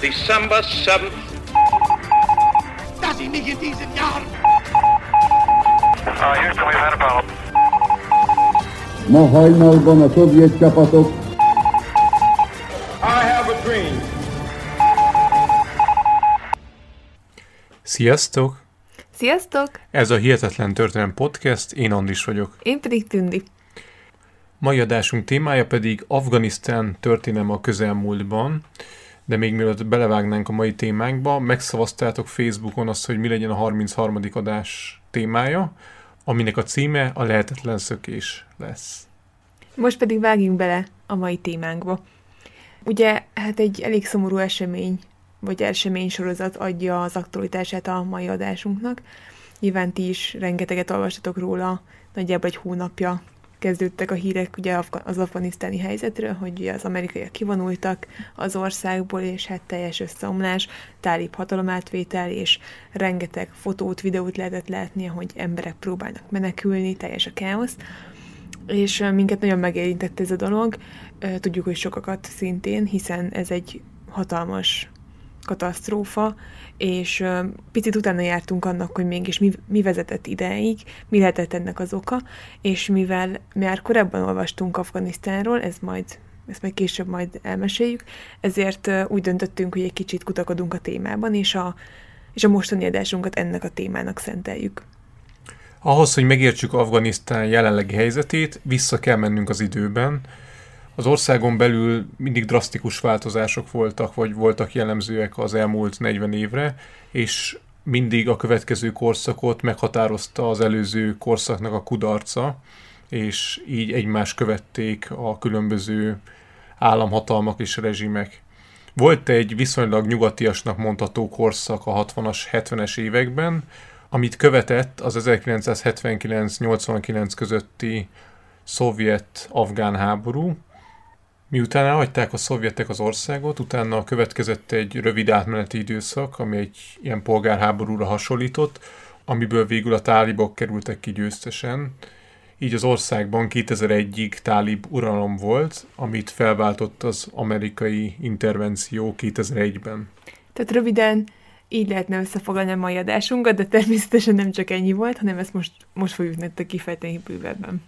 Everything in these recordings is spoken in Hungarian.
December 7th. dass ich mich in diesen Jahren Uh, Houston, we've had a problem. Ma hajnalban a szovjet csapatok I have a dream. Sziasztok! Sziasztok! Ez a Hihetetlen Történelem Podcast, én Andis vagyok. Én pedig Tündi. Mai adásunk témája pedig Afganisztán történelme a közelmúltban, de még mielőtt belevágnánk a mai témánkba, megszavaztátok Facebookon azt, hogy mi legyen a 33. adás témája, aminek a címe a lehetetlen szökés lesz. Most pedig vágjunk bele a mai témánkba. Ugye, hát egy elég szomorú esemény, vagy esemény sorozat adja az aktualitását a mai adásunknak. Nyilván ti is rengeteget olvastatok róla, nagyjából egy hónapja kezdődtek a hírek ugye az afganisztáni helyzetről, hogy az amerikaiak kivonultak az országból, és hát teljes összeomlás, tálib hatalomátvétel, és rengeteg fotót, videót lehetett látni, hogy emberek próbálnak menekülni, teljes a káosz és minket nagyon megérintett ez a dolog. Tudjuk, hogy sokakat szintén, hiszen ez egy hatalmas katasztrófa, és picit utána jártunk annak, hogy mégis mi, mi vezetett ideig, mi lehetett ennek az oka, és mivel már korábban olvastunk Afganisztánról, ez majd ezt majd később majd elmeséljük, ezért úgy döntöttünk, hogy egy kicsit kutakodunk a témában, és a, és a mostani adásunkat ennek a témának szenteljük. Ahhoz, hogy megértsük Afganisztán jelenlegi helyzetét, vissza kell mennünk az időben. Az országon belül mindig drasztikus változások voltak, vagy voltak jellemzőek az elmúlt 40 évre, és mindig a következő korszakot meghatározta az előző korszaknak a kudarca, és így egymást követték a különböző államhatalmak és rezsimek. Volt egy viszonylag nyugatiasnak mondható korszak a 60-as, 70-es években, amit követett az 1979-89 közötti szovjet-afgán háború. Miután elhagyták a szovjetek az országot, utána következett egy rövid átmeneti időszak, ami egy ilyen polgárháborúra hasonlított, amiből végül a tálibok kerültek ki győztesen. Így az országban 2001-ig tálib uralom volt, amit felváltott az amerikai intervenció 2001-ben. Tehát röviden így lehetne összefoglalni a mai adásunkat, de természetesen nem csak ennyi volt, hanem ezt most, most fogjuk nektek kifejteni bővebben.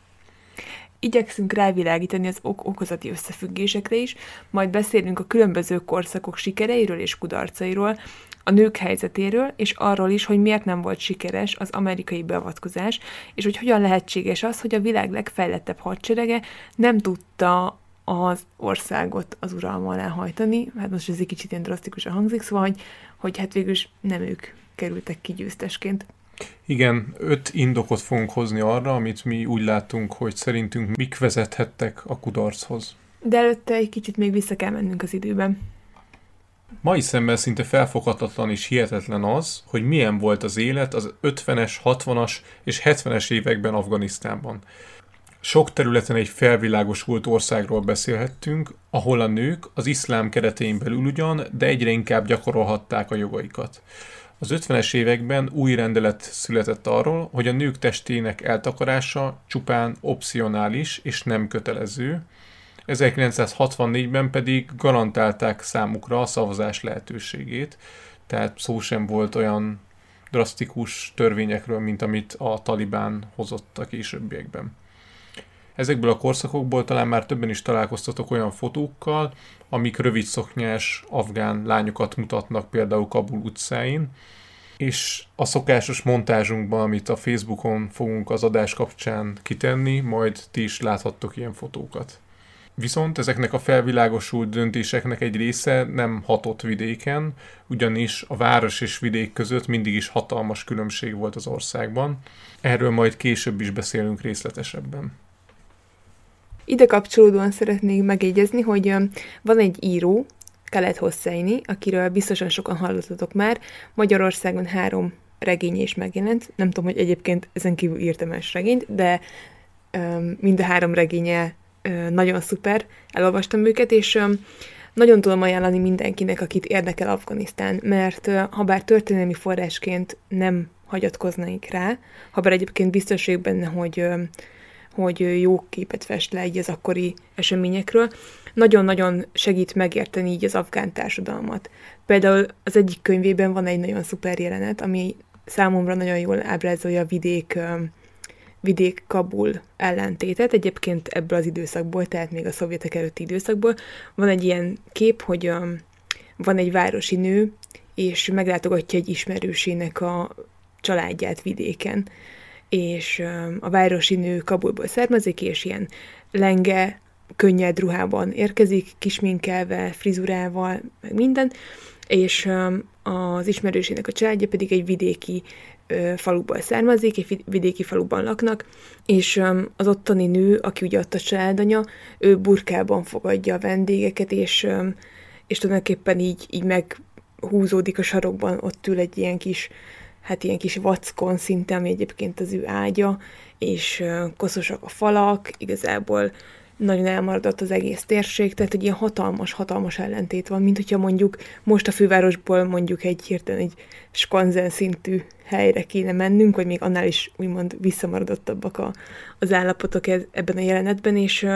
Igyekszünk rávilágítani az ok-okozati összefüggésekre is, majd beszélünk a különböző korszakok sikereiről és kudarcairól, a nők helyzetéről, és arról is, hogy miért nem volt sikeres az amerikai beavatkozás, és hogy hogyan lehetséges az, hogy a világ legfejlettebb hadserege nem tudta az országot az uralma alá hajtani. Hát most ez egy kicsit ilyen drasztikusan hangzik, szóval, hogy, hogy hát végül is nem ők kerültek ki győztesként. Igen, öt indokot fogunk hozni arra, amit mi úgy látunk, hogy szerintünk mik vezethettek a kudarchoz. De előtte egy kicsit még vissza kell mennünk az időben. Mai szemmel szinte felfoghatatlan és hihetetlen az, hogy milyen volt az élet az 50-es, 60-as és 70-es években Afganisztánban. Sok területen egy felvilágosult országról beszélhettünk, ahol a nők az iszlám keretein belül ugyan, de egyre inkább gyakorolhatták a jogaikat. Az 50-es években új rendelet született arról, hogy a nők testének eltakarása csupán opcionális és nem kötelező, 1964-ben pedig garantálták számukra a szavazás lehetőségét, tehát szó sem volt olyan drasztikus törvényekről, mint amit a Talibán hozott a későbbiekben. Ezekből a korszakokból talán már többen is találkoztatok olyan fotókkal, amik rövid szoknyás afgán lányokat mutatnak például Kabul utcáin, és a szokásos montázsunkban, amit a Facebookon fogunk az adás kapcsán kitenni, majd ti is láthattok ilyen fotókat. Viszont ezeknek a felvilágosult döntéseknek egy része nem hatott vidéken, ugyanis a város és vidék között mindig is hatalmas különbség volt az országban. Erről majd később is beszélünk részletesebben. Ide kapcsolódóan szeretnék megjegyezni, hogy van egy író, Khaled Hosseini, akiről biztosan sokan hallottatok már, Magyarországon három regénye is megjelent. Nem tudom, hogy egyébként ezen kívül írtam más regényt, de mind a három regénye nagyon szuper, elolvastam őket, és nagyon tudom ajánlani mindenkinek, akit érdekel Afganisztán, mert ha bár történelmi forrásként nem hagyatkoznaik rá, ha bár egyébként biztos benne, hogy hogy jó képet fest le így az akkori eseményekről. Nagyon-nagyon segít megérteni így az afgán társadalmat. Például az egyik könyvében van egy nagyon szuper jelenet, ami számomra nagyon jól ábrázolja a vidék, vidék Kabul ellentétet. Egyébként ebből az időszakból, tehát még a szovjetek előtti időszakból van egy ilyen kép, hogy van egy városi nő, és meglátogatja egy ismerősének a családját vidéken, és a városi nő Kabulból származik, és ilyen lenge, könnyed ruhában érkezik, kisminkelve, frizurával, meg minden, és az ismerősének a családja pedig egy vidéki faluból származik, egy vidéki faluban laknak, és az ottani nő, aki ugye ott a családanya, ő burkában fogadja a vendégeket, és, és tulajdonképpen így, így meghúzódik a sarokban, ott ül egy ilyen kis hát ilyen kis vackon szinte, ami egyébként az ő ágya, és koszosak a falak, igazából nagyon elmaradott az egész térség, tehát egy ilyen hatalmas, hatalmas ellentét van, mint hogyha mondjuk most a fővárosból mondjuk egy hirtelen egy skanzen szintű helyre kéne mennünk, vagy még annál is úgymond visszamaradottabbak a, az állapotok ez, ebben a jelenetben, és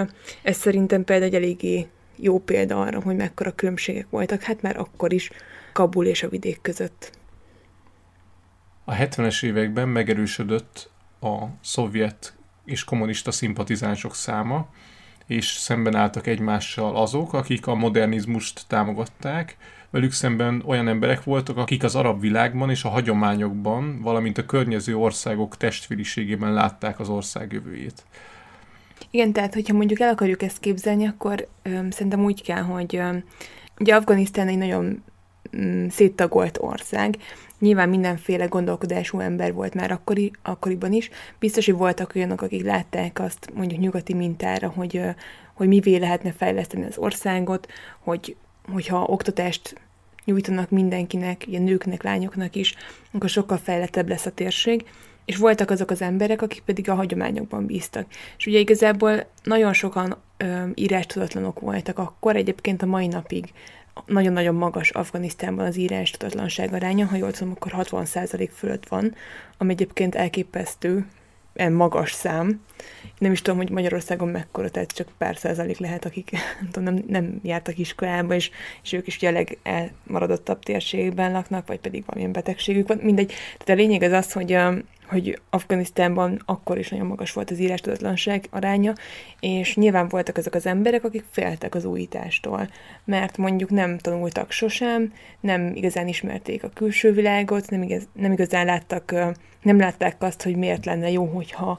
ez szerintem például egy eléggé jó példa arra, hogy mekkora különbségek voltak, hát már akkor is Kabul és a vidék között. A 70-es években megerősödött a szovjet és kommunista szimpatizánsok száma, és szemben álltak egymással azok, akik a modernizmust támogatták, velük szemben olyan emberek voltak, akik az arab világban és a hagyományokban, valamint a környező országok testvériségében látták az ország jövőjét. Igen, tehát hogyha mondjuk el akarjuk ezt képzelni, akkor öm, szerintem úgy kell, hogy öm, ugye Afganisztán egy nagyon mm, széttagolt ország, Nyilván mindenféle gondolkodású ember volt már akkori, akkoriban is. Biztos, hogy voltak olyanok, akik látták azt mondjuk nyugati mintára, hogy, hogy mivé lehetne fejleszteni az országot, hogy, hogyha oktatást nyújtanak mindenkinek, ugye nőknek, lányoknak is, akkor sokkal fejlettebb lesz a térség, és voltak azok az emberek, akik pedig a hagyományokban bíztak. És ugye igazából nagyon sokan ö, írástudatlanok voltak akkor, egyébként a mai napig nagyon-nagyon magas Afganisztánban az írás tudatlanság aránya, ha jól tudom, akkor 60% fölött van, ami egyébként elképesztő, magas szám. Nem is tudom, hogy Magyarországon mekkora, tehát csak pár százalék lehet, akik nem, nem, nem jártak iskolába, és, és ők is ugye a legelmaradottabb térségben laknak, vagy pedig valamilyen betegségük van. Mindegy. Tehát a lényeg az az, hogy hogy Afganisztánban akkor is nagyon magas volt az írástudatlanság aránya, és nyilván voltak azok az emberek, akik féltek az újítástól, mert mondjuk nem tanultak sosem, nem igazán ismerték a külső világot, nem, igaz, nem igazán láttak, nem látták azt, hogy miért lenne jó, hogyha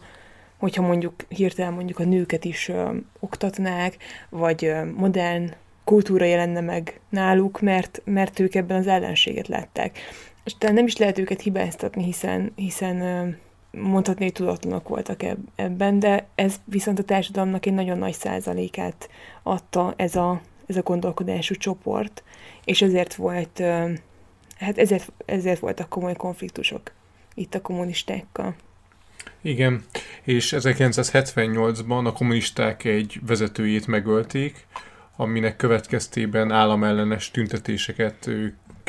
hogyha mondjuk hirtelen mondjuk a nőket is ö, oktatnák, vagy ö, modern kultúra jelenne meg náluk, mert, mert ők ebben az ellenséget látták és talán nem is lehet őket hibáztatni, hiszen, hiszen mondhatni, hogy tudatlanok voltak ebben, de ez viszont a társadalomnak egy nagyon nagy százalékát adta ez a, ez a gondolkodású csoport, és ezért volt, hát ezért, ezért voltak komoly konfliktusok itt a kommunistákkal. Igen, és 1978-ban a kommunisták egy vezetőjét megölték, aminek következtében államellenes tüntetéseket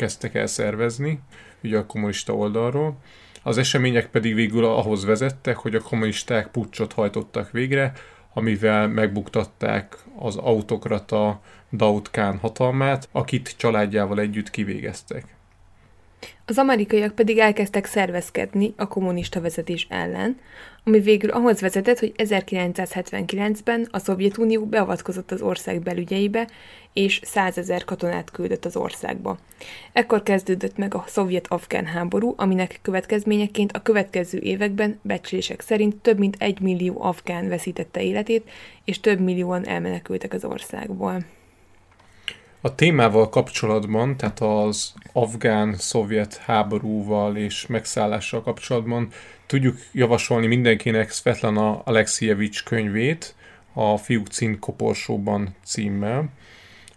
kezdtek el szervezni, ugye a kommunista oldalról. Az események pedig végül ahhoz vezettek, hogy a kommunisták pucsot hajtottak végre, amivel megbuktatták az autokrata Daud Khan hatalmát, akit családjával együtt kivégeztek. Az amerikaiak pedig elkezdtek szervezkedni a kommunista vezetés ellen, ami végül ahhoz vezetett, hogy 1979-ben a Szovjetunió beavatkozott az ország belügyeibe, és százezer katonát küldött az országba. Ekkor kezdődött meg a szovjet-afgán háború, aminek következményeként a következő években becslések szerint több mint egy millió afgán veszítette életét, és több millióan elmenekültek az országból. A témával kapcsolatban, tehát az afgán-szovjet háborúval és megszállással kapcsolatban tudjuk javasolni mindenkinek Svetlana Alexievics könyvét, a Fiúk cín koporsóban címmel,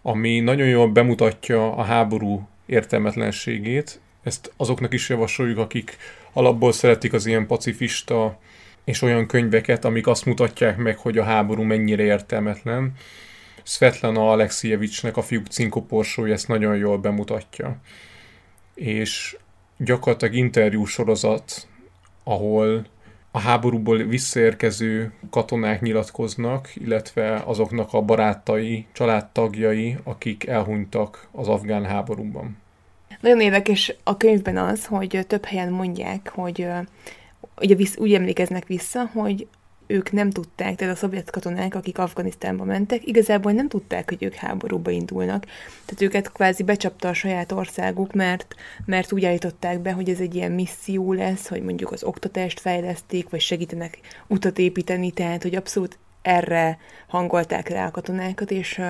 ami nagyon jól bemutatja a háború értelmetlenségét. Ezt azoknak is javasoljuk, akik alapból szeretik az ilyen pacifista és olyan könyveket, amik azt mutatják meg, hogy a háború mennyire értelmetlen. Svetlana Alexievicsnek a fiúk cinkoporsója ezt nagyon jól bemutatja. És gyakorlatilag interjú sorozat, ahol a háborúból visszaérkező katonák nyilatkoznak, illetve azoknak a barátai, családtagjai, akik elhunytak az afgán háborúban. Nagyon érdekes a könyvben az, hogy több helyen mondják, hogy ugye visz, úgy emlékeznek vissza, hogy ők nem tudták, tehát a szovjet katonák, akik Afganisztánba mentek, igazából nem tudták, hogy ők háborúba indulnak. Tehát őket kvázi becsapta a saját országuk, mert, mert úgy állították be, hogy ez egy ilyen misszió lesz, hogy mondjuk az oktatást fejleszték, vagy segítenek utat építeni, tehát hogy abszolút erre hangolták rá a katonákat, és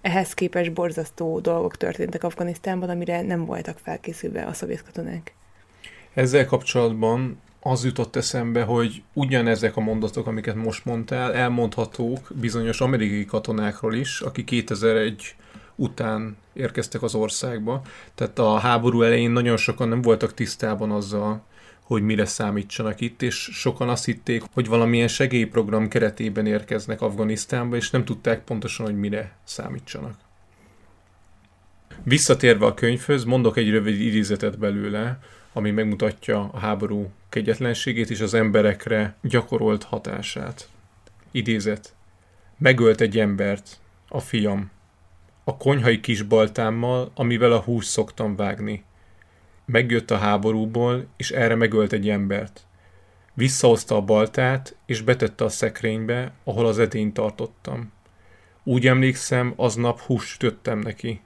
ehhez képest borzasztó dolgok történtek Afganisztánban, amire nem voltak felkészülve a szovjet katonák. Ezzel kapcsolatban az jutott eszembe, hogy ugyanezek a mondatok, amiket most mondtál, elmondhatók bizonyos amerikai katonákról is, akik 2001 után érkeztek az országba. Tehát a háború elején nagyon sokan nem voltak tisztában azzal, hogy mire számítsanak itt, és sokan azt hitték, hogy valamilyen segélyprogram keretében érkeznek Afganisztánba, és nem tudták pontosan, hogy mire számítsanak. Visszatérve a könyvhöz, mondok egy rövid idézetet belőle, ami megmutatja a háború kegyetlenségét és az emberekre gyakorolt hatását. Idézet. Megölt egy embert, a fiam, a konyhai kisbaltámmal, amivel a hús szoktam vágni. Megjött a háborúból, és erre megölt egy embert. Visszahozta a baltát, és betette a szekrénybe, ahol az edényt tartottam. Úgy emlékszem, aznap húst sütöttem neki.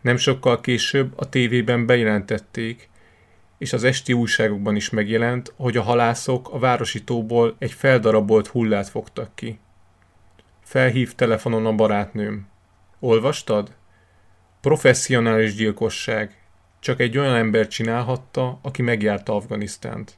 Nem sokkal később a tévében bejelentették, és az esti újságokban is megjelent, hogy a halászok a városi tóból egy feldarabolt hullát fogtak ki. Felhív telefonon a barátnőm. Olvastad? Professzionális gyilkosság. Csak egy olyan ember csinálhatta, aki megjárta Afganisztánt.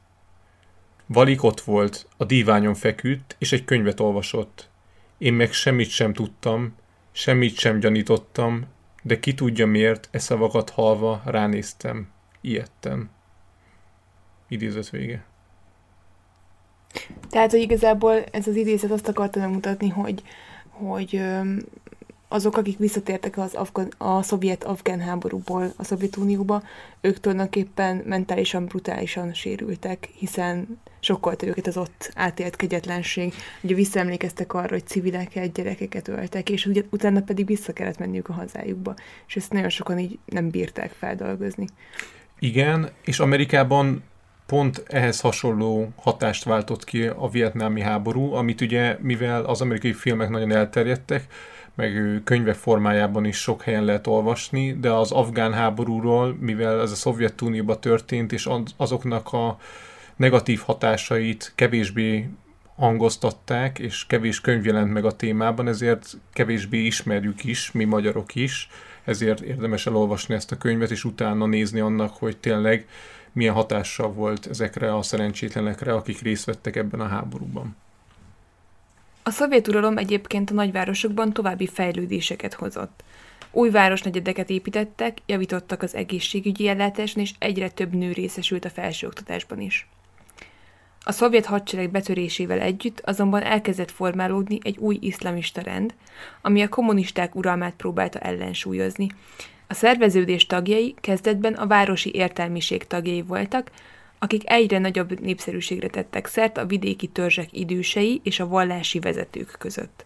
Valik ott volt, a díványon feküdt, és egy könyvet olvasott. Én meg semmit sem tudtam, semmit sem gyanítottam, de ki tudja miért, e szavakat halva ránéztem. Ijedtem. Idézet vége. Tehát, hogy igazából ez az idézet azt akarta megmutatni, hogy, hogy azok, akik visszatértek az Afgan, a szovjet-afgán háborúból a Szovjetunióba, ők tulajdonképpen mentálisan, brutálisan sérültek, hiszen sokkolta őket az ott átélt kegyetlenség. Ugye visszaemlékeztek arra, hogy civileket, gyerekeket öltek, és ugye utána pedig vissza kellett menniük a hazájukba. És ezt nagyon sokan így nem bírták feldolgozni. Igen, és Amerikában pont ehhez hasonló hatást váltott ki a vietnámi háború, amit ugye, mivel az amerikai filmek nagyon elterjedtek, meg könyvek formájában is sok helyen lehet olvasni, de az afgán háborúról, mivel ez a Szovjetunióban történt, és azoknak a negatív hatásait kevésbé hangoztatták, és kevés könyv jelent meg a témában, ezért kevésbé ismerjük is, mi magyarok is, ezért érdemes elolvasni ezt a könyvet, és utána nézni annak, hogy tényleg milyen hatással volt ezekre a szerencsétlenekre, akik részt vettek ebben a háborúban. A szovjet uralom egyébként a nagyvárosokban további fejlődéseket hozott. Új városnegyedeket építettek, javítottak az egészségügyi ellátáson, és egyre több nő részesült a felsőoktatásban is. A szovjet hadsereg betörésével együtt azonban elkezdett formálódni egy új iszlamista rend, ami a kommunisták uralmát próbálta ellensúlyozni, a szerveződés tagjai kezdetben a városi értelmiség tagjai voltak, akik egyre nagyobb népszerűségre tettek szert a vidéki törzsek idősei és a vallási vezetők között.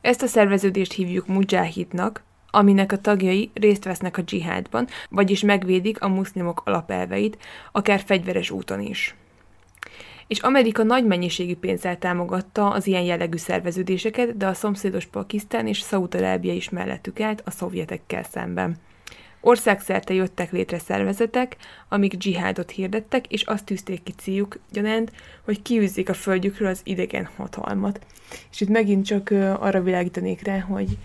Ezt a szerveződést hívjuk mujahidnak, aminek a tagjai részt vesznek a dzsihádban, vagyis megvédik a muszlimok alapelveit, akár fegyveres úton is és Amerika nagy mennyiségű pénzzel támogatta az ilyen jellegű szerveződéseket, de a szomszédos Pakisztán és Szaúd-Arábia is mellettük állt a szovjetekkel szemben. Országszerte jöttek létre szervezetek, amik dzsihádot hirdettek, és azt tűzték ki céljuk gyanánt, hogy kiűzzék a földjükről az idegen hatalmat. És itt megint csak arra világítanék rá, hogy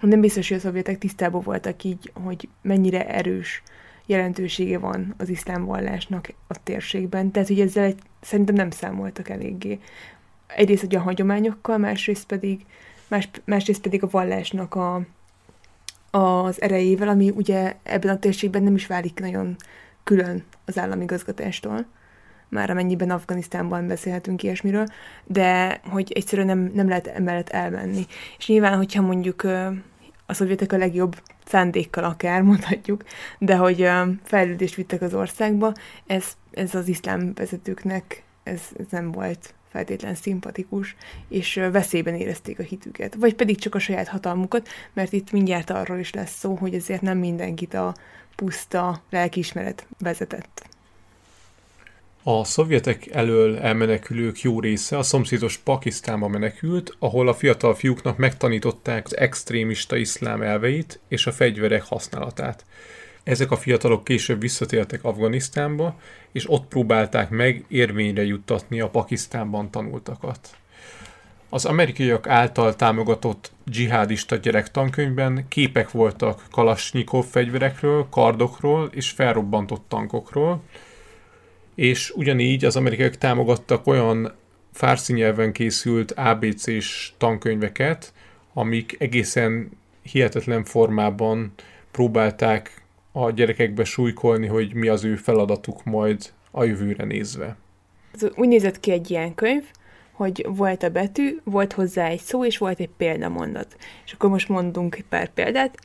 nem biztos, hogy a szovjetek tisztában voltak így, hogy mennyire erős jelentősége van az iszlám vallásnak a térségben. Tehát, hogy ezzel egy, szerintem nem számoltak eléggé. Egyrészt hogy a hagyományokkal, másrészt pedig, más, másrészt pedig a vallásnak a, az erejével, ami ugye ebben a térségben nem is válik nagyon külön az államigazgatástól, már amennyiben Afganisztánban beszélhetünk ilyesmiről, de hogy egyszerűen nem, nem lehet emellett elmenni. És nyilván, hogyha mondjuk a szovjetek a legjobb szándékkal akár, mondhatjuk, de hogy fejlődést vittek az országba, ez, ez az iszlám vezetőknek ez, ez nem volt feltétlen szimpatikus, és veszélyben érezték a hitüket. Vagy pedig csak a saját hatalmukat, mert itt mindjárt arról is lesz szó, hogy ezért nem mindenkit a puszta lelkiismeret vezetett. A szovjetek elől elmenekülők jó része a szomszédos Pakisztánba menekült, ahol a fiatal fiúknak megtanították az extrémista iszlám elveit és a fegyverek használatát. Ezek a fiatalok később visszatértek Afganisztánba, és ott próbálták meg érvényre juttatni a Pakisztánban tanultakat. Az amerikaiak által támogatott dzsihádista gyerektankönyvben képek voltak Kalasnyikov fegyverekről, kardokról és felrobbantott tankokról, és ugyanígy az amerikaiak támogattak olyan fárszi nyelven készült ABC-s tankönyveket, amik egészen hihetetlen formában próbálták a gyerekekbe súlykolni, hogy mi az ő feladatuk majd a jövőre nézve. Úgy nézett ki egy ilyen könyv, hogy volt a betű, volt hozzá egy szó, és volt egy példamondat. És akkor most mondunk egy pár példát.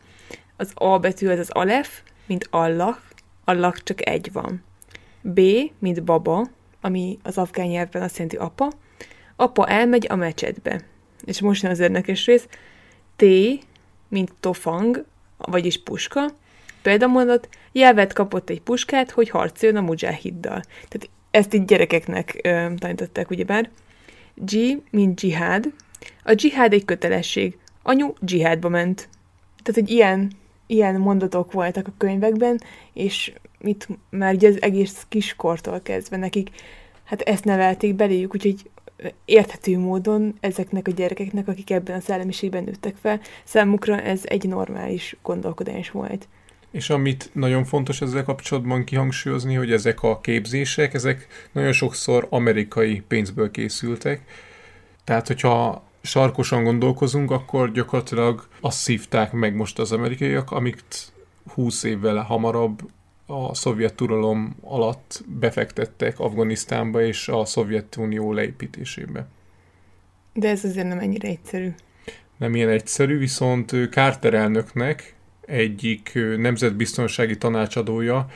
Az A betű az az alef, mint Allah, Allah csak egy van. B, mint baba, ami az afgán nyelvben azt jelenti apa. Apa elmegy a mecsetbe. És most jön az érdekes rész. T, mint tofang, vagyis puska. Példamondat, jelvet kapott egy puskát, hogy harcoljon a mujahhiddal. Tehát ezt így gyerekeknek ö, tanították, ugyebár. G, mint dzsihád. A dzsihád egy kötelesség. Anyu dzsihádba ment. Tehát, egy ilyen, ilyen mondatok voltak a könyvekben, és mit már ugye az egész kiskortól kezdve nekik, hát ezt nevelték beléjük, úgyhogy érthető módon ezeknek a gyerekeknek, akik ebben a szellemiségben nőttek fel, számukra ez egy normális gondolkodás volt. És amit nagyon fontos ezzel kapcsolatban kihangsúlyozni, hogy ezek a képzések, ezek nagyon sokszor amerikai pénzből készültek. Tehát, hogyha sarkosan gondolkozunk, akkor gyakorlatilag azt szívták meg most az amerikaiak, amit 20 évvel hamarabb a szovjet uralom alatt befektettek Afganisztánba és a Szovjetunió leépítésébe. De ez azért nem ennyire egyszerű. Nem ilyen egyszerű, viszont Carter elnöknek egyik nemzetbiztonsági tanácsadója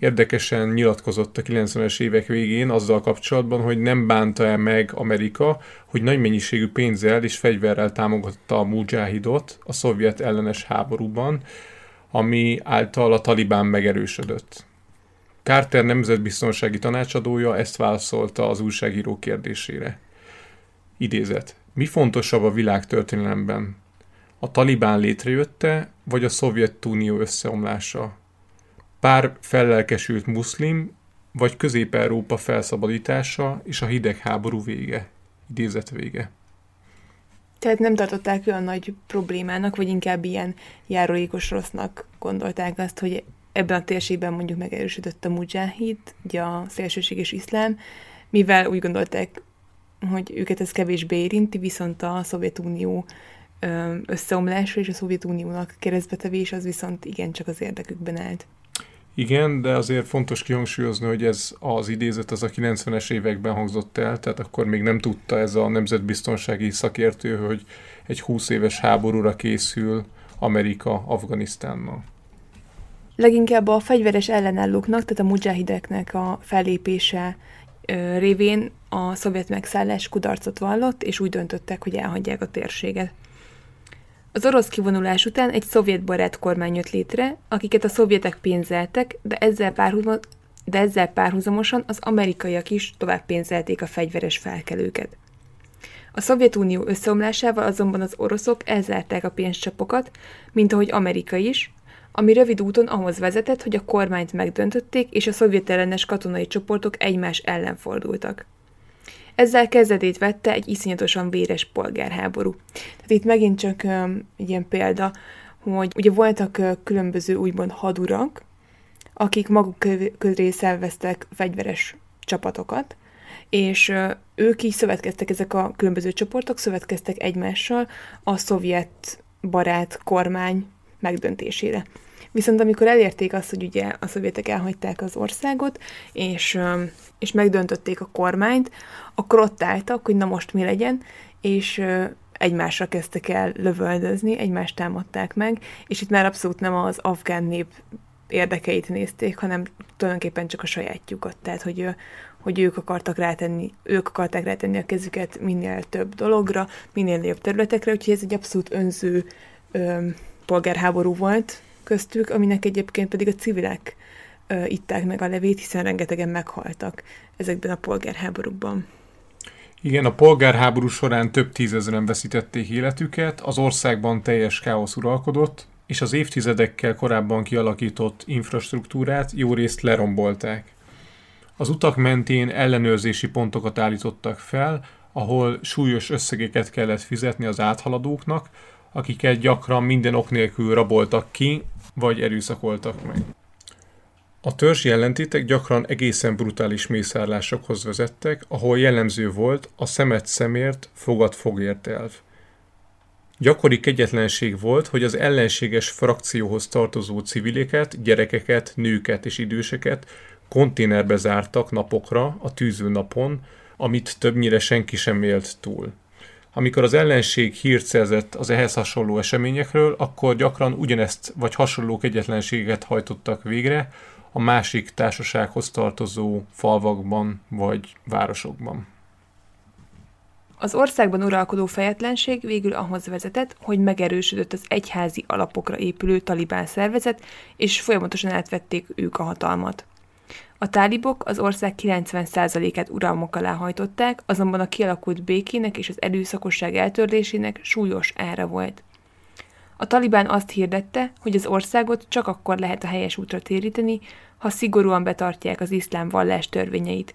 érdekesen nyilatkozott a 90-es évek végén azzal kapcsolatban, hogy nem bánta el meg Amerika, hogy nagy mennyiségű pénzzel és fegyverrel támogatta a Mujahidot a szovjet ellenes háborúban, ami által a talibán megerősödött. Carter nemzetbiztonsági tanácsadója ezt válaszolta az újságíró kérdésére. Idézet. Mi fontosabb a világtörténelemben? A talibán létrejötte, vagy a Szovjetunió összeomlása? Pár fellelkesült muszlim, vagy Közép-Európa felszabadítása és a hidegháború vége? Idézet vége. Tehát nem tartották olyan nagy problémának, vagy inkább ilyen járulékos rossznak gondolták azt, hogy ebben a térségben mondjuk megerősödött a mujahid, ugye a szélsőséges iszlám, mivel úgy gondolták, hogy őket ez kevésbé érinti, viszont a Szovjetunió összeomlása és a Szovjetuniónak keresztbetevés az viszont igencsak az érdekükben állt. Igen, de azért fontos kihangsúlyozni, hogy ez az idézet az a 90-es években hangzott el, tehát akkor még nem tudta ez a nemzetbiztonsági szakértő, hogy egy 20 éves háborúra készül Amerika Afganisztánnal. Leginkább a fegyveres ellenállóknak, tehát a mujahideknek a fellépése révén a szovjet megszállás kudarcot vallott, és úgy döntöttek, hogy elhagyják a térséget. Az orosz kivonulás után egy szovjet barát kormány jött létre, akiket a szovjetek pénzeltek, de ezzel, párhuzam, de ezzel párhuzamosan az amerikaiak is tovább pénzelték a fegyveres felkelőket. A Szovjetunió összeomlásával azonban az oroszok elzárták a pénzcsapokat, mint ahogy Amerika is, ami rövid úton ahhoz vezetett, hogy a kormányt megdöntötték, és a szovjet ellenes katonai csoportok egymás ellen fordultak. Ezzel kezdetét vette egy iszonyatosan véres polgárháború. Tehát itt megint csak egy ilyen példa, hogy ugye voltak különböző úgymond hadurak, akik maguk közé szerveztek fegyveres csapatokat, és ők így szövetkeztek, ezek a különböző csoportok szövetkeztek egymással a szovjet barát kormány megdöntésére. Viszont amikor elérték azt, hogy ugye a szovjetek elhagyták az országot, és, és megdöntötték a kormányt, akkor ott álltak, hogy na most mi legyen, és egymásra kezdtek el lövöldözni, egymást támadták meg, és itt már abszolút nem az afgán nép érdekeit nézték, hanem tulajdonképpen csak a sajátjukat. Tehát, hogy, hogy ők akartak rátenni, ők akarták rátenni a kezüket minél több dologra, minél nagyobb területekre, úgyhogy ez egy abszolút önző ö, polgárháború volt köztük, aminek egyébként pedig a civilek ö, itták meg a levét, hiszen rengetegen meghaltak ezekben a polgárháborúkban. Igen, a polgárháború során több tízezeren veszítették életüket, az országban teljes káosz uralkodott, és az évtizedekkel korábban kialakított infrastruktúrát jó részt lerombolták. Az utak mentén ellenőrzési pontokat állítottak fel, ahol súlyos összegeket kellett fizetni az áthaladóknak, akiket gyakran minden ok nélkül raboltak ki, vagy erőszakoltak meg. A törzsi ellentétek gyakran egészen brutális mészárlásokhoz vezettek, ahol jellemző volt a szemet szemért, fogad fogért elv. Gyakori kegyetlenség volt, hogy az ellenséges frakcióhoz tartozó civileket, gyerekeket, nőket és időseket konténerbe zártak napokra a tűző napon, amit többnyire senki sem élt túl. Amikor az ellenség hírt szerzett az ehhez hasonló eseményekről, akkor gyakran ugyanezt vagy hasonló kegyetlenséget hajtottak végre a másik társasághoz tartozó falvakban vagy városokban. Az országban uralkodó fejetlenség végül ahhoz vezetett, hogy megerősödött az egyházi alapokra épülő talibán szervezet, és folyamatosan átvették ők a hatalmat. A tálibok az ország 90%-át uralmok alá hajtották, azonban a kialakult békének és az erőszakosság eltörlésének súlyos ára volt. A talibán azt hirdette, hogy az országot csak akkor lehet a helyes útra téríteni, ha szigorúan betartják az iszlám vallás törvényeit.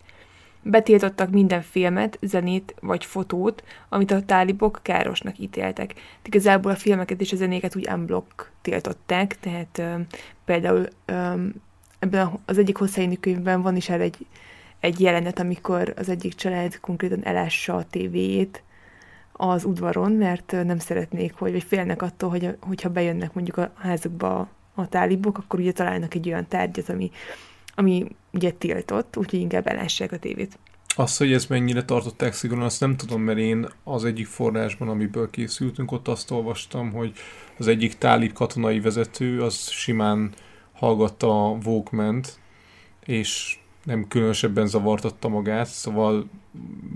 Betiltottak minden filmet, zenét vagy fotót, amit a tálibok károsnak ítéltek. Igazából a filmeket és a zenéket úgy unblock tiltották, tehát ö, például ö, ebben az egyik Hosseini könyvben van is erre egy, egy jelenet, amikor az egyik család konkrétan elássa a tévéjét az udvaron, mert nem szeretnék, hogy, vagy félnek attól, hogy, hogyha bejönnek mondjuk a házukba a tálibok, akkor ugye találnak egy olyan tárgyat, ami, ami ugye tiltott, úgyhogy inkább elássák a tévét. Azt, hogy ezt mennyire tartották szigorúan, azt nem tudom, mert én az egyik forrásban, amiből készültünk, ott azt olvastam, hogy az egyik tálib katonai vezető az simán hallgatta a walkman és nem különösebben zavartatta magát, szóval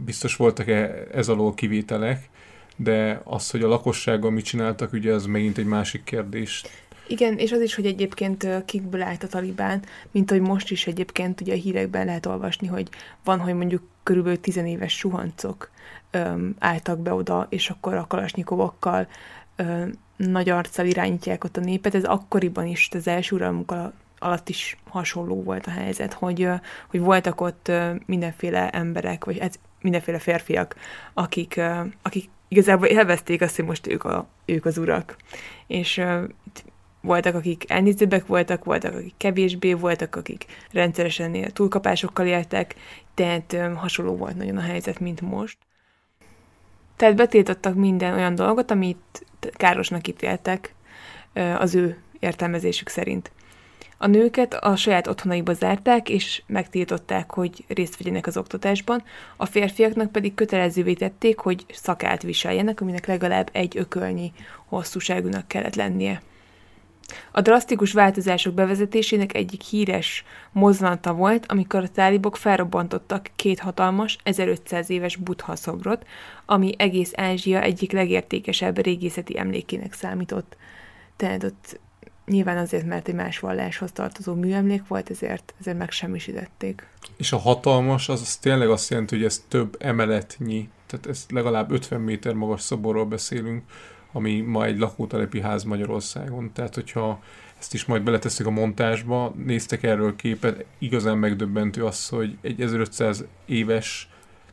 biztos voltak -e ez alól kivételek, de az, hogy a lakossággal mit csináltak, ugye ez megint egy másik kérdés. Igen, és az is, hogy egyébként kikből állt a talibán, mint hogy most is egyébként ugye a hírekben lehet olvasni, hogy van, hogy mondjuk körülbelül tizenéves suhancok öm, álltak be oda, és akkor a kalasnyikovokkal öm, nagy arccal irányítják ott a népet. Ez akkoriban is, az első uralmuk alatt is hasonló volt a helyzet, hogy, hogy voltak ott mindenféle emberek, vagy hát mindenféle férfiak, akik, akik igazából élvezték azt, hogy most ők, a, ők az urak. És voltak, akik elnézőbbek voltak, voltak, akik kevésbé, voltak, akik rendszeresen túlkapásokkal éltek, tehát hasonló volt nagyon a helyzet, mint most. Tehát betiltottak minden olyan dolgot, amit károsnak ítéltek az ő értelmezésük szerint. A nőket a saját otthonaiba zárták, és megtiltották, hogy részt vegyenek az oktatásban, a férfiaknak pedig kötelezővé tették, hogy szakát viseljenek, aminek legalább egy ökölnyi hosszúságúnak kellett lennie. A drasztikus változások bevezetésének egyik híres mozzanata volt, amikor a tálibok felrobbantottak két hatalmas, 1500 éves buddha szobrot, ami egész Ázsia egyik legértékesebb régészeti emlékének számított. Tehát ott nyilván azért, mert egy más valláshoz tartozó műemlék volt, ezért, ezért megsemmisítették. És a hatalmas, az, az tényleg azt jelenti, hogy ez több emeletnyi, tehát ez legalább 50 méter magas szoborról beszélünk, ami ma egy lakótelepi ház Magyarországon. Tehát, hogyha ezt is majd beleteszik a montásba, néztek erről képet, igazán megdöbbentő az, hogy egy 1500 éves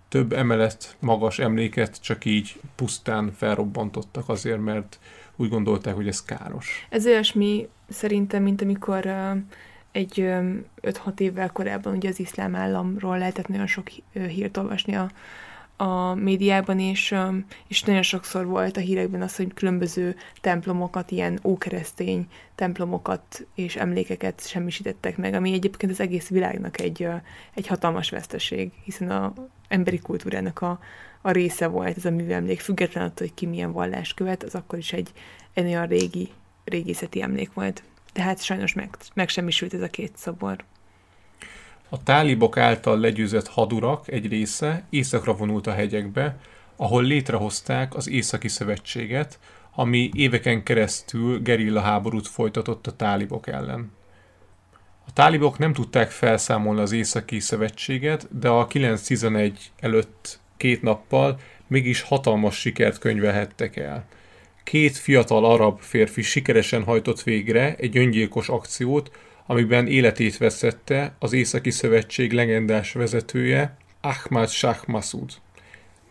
több emelet magas emléket csak így pusztán felrobbantottak azért, mert úgy gondolták, hogy ez káros. Ez olyasmi szerintem, mint amikor egy um, 5-6 évvel korábban ugye az iszlám államról lehetett nagyon sok hírt olvasni a, a médiában, és, és nagyon sokszor volt a hírekben az, hogy különböző templomokat, ilyen ókeresztény templomokat és emlékeket semmisítettek meg, ami egyébként az egész világnak egy, egy hatalmas veszteség, hiszen a emberi kultúrának a, a része volt ez a műemlék, független attól, hogy ki milyen vallást követ, az akkor is egy, egy olyan régi, régészeti emlék volt. tehát sajnos meg, megsemmisült ez a két szobor. A tálibok által legyőzött hadurak egy része északra vonult a hegyekbe, ahol létrehozták az Északi Szövetséget, ami éveken keresztül gerilla háborút folytatott a tálibok ellen. A tálibok nem tudták felszámolni az Északi Szövetséget, de a 911 előtt két nappal mégis hatalmas sikert könyvelhettek el. Két fiatal arab férfi sikeresen hajtott végre egy öngyilkos akciót, amiben életét veszette az Északi Szövetség legendás vezetője, Ahmad Shah Masud.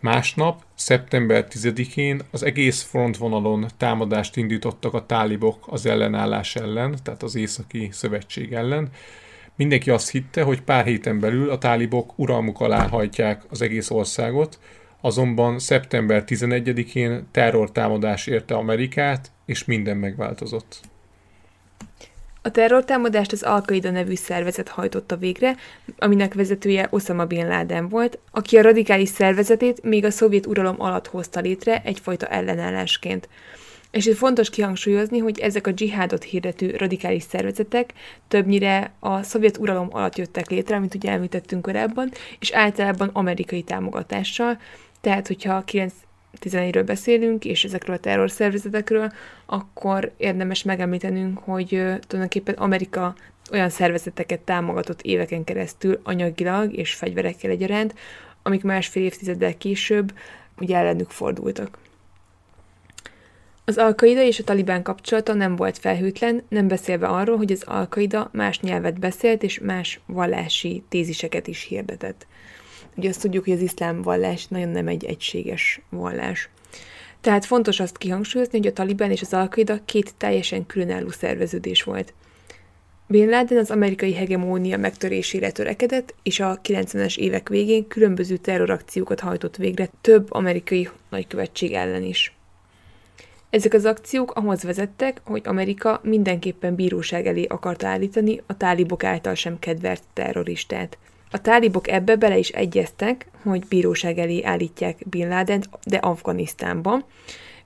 Másnap, szeptember 10-én az egész frontvonalon támadást indítottak a tálibok az ellenállás ellen, tehát az Északi Szövetség ellen. Mindenki azt hitte, hogy pár héten belül a tálibok uralmuk alá hajtják az egész országot, azonban szeptember 11-én terrortámadás érte Amerikát, és minden megváltozott. A terrortámadást az al nevű szervezet hajtotta végre, aminek vezetője Osama Bin Laden volt, aki a radikális szervezetét még a szovjet uralom alatt hozta létre egyfajta ellenállásként. És itt fontos kihangsúlyozni, hogy ezek a dzsihádot hirdető radikális szervezetek többnyire a szovjet uralom alatt jöttek létre, amit ugye említettünk korábban, és általában amerikai támogatással, tehát hogyha 11-ről beszélünk, és ezekről a terrorszervezetekről, akkor érdemes megemlítenünk, hogy tulajdonképpen Amerika olyan szervezeteket támogatott éveken keresztül anyagilag és fegyverekkel egyaránt, amik másfél évtizeddel később ugye ellenük fordultak. Az Alkaida és a Talibán kapcsolata nem volt felhőtlen, nem beszélve arról, hogy az Alkaida más nyelvet beszélt és más vallási téziseket is hirdetett. Ugye azt tudjuk, hogy az iszlám vallás nagyon nem egy egységes vallás. Tehát fontos azt kihangsúlyozni, hogy a Taliban és az al két teljesen különálló szerveződés volt. Bin Laden az amerikai hegemónia megtörésére törekedett, és a 90-es évek végén különböző terrorakciókat hajtott végre több amerikai nagykövetség ellen is. Ezek az akciók ahhoz vezettek, hogy Amerika mindenképpen bíróság elé akarta állítani a tálibok által sem kedvelt terroristát – a tálibok ebbe bele is egyeztek, hogy bíróság elé állítják Bin laden de Afganisztánban.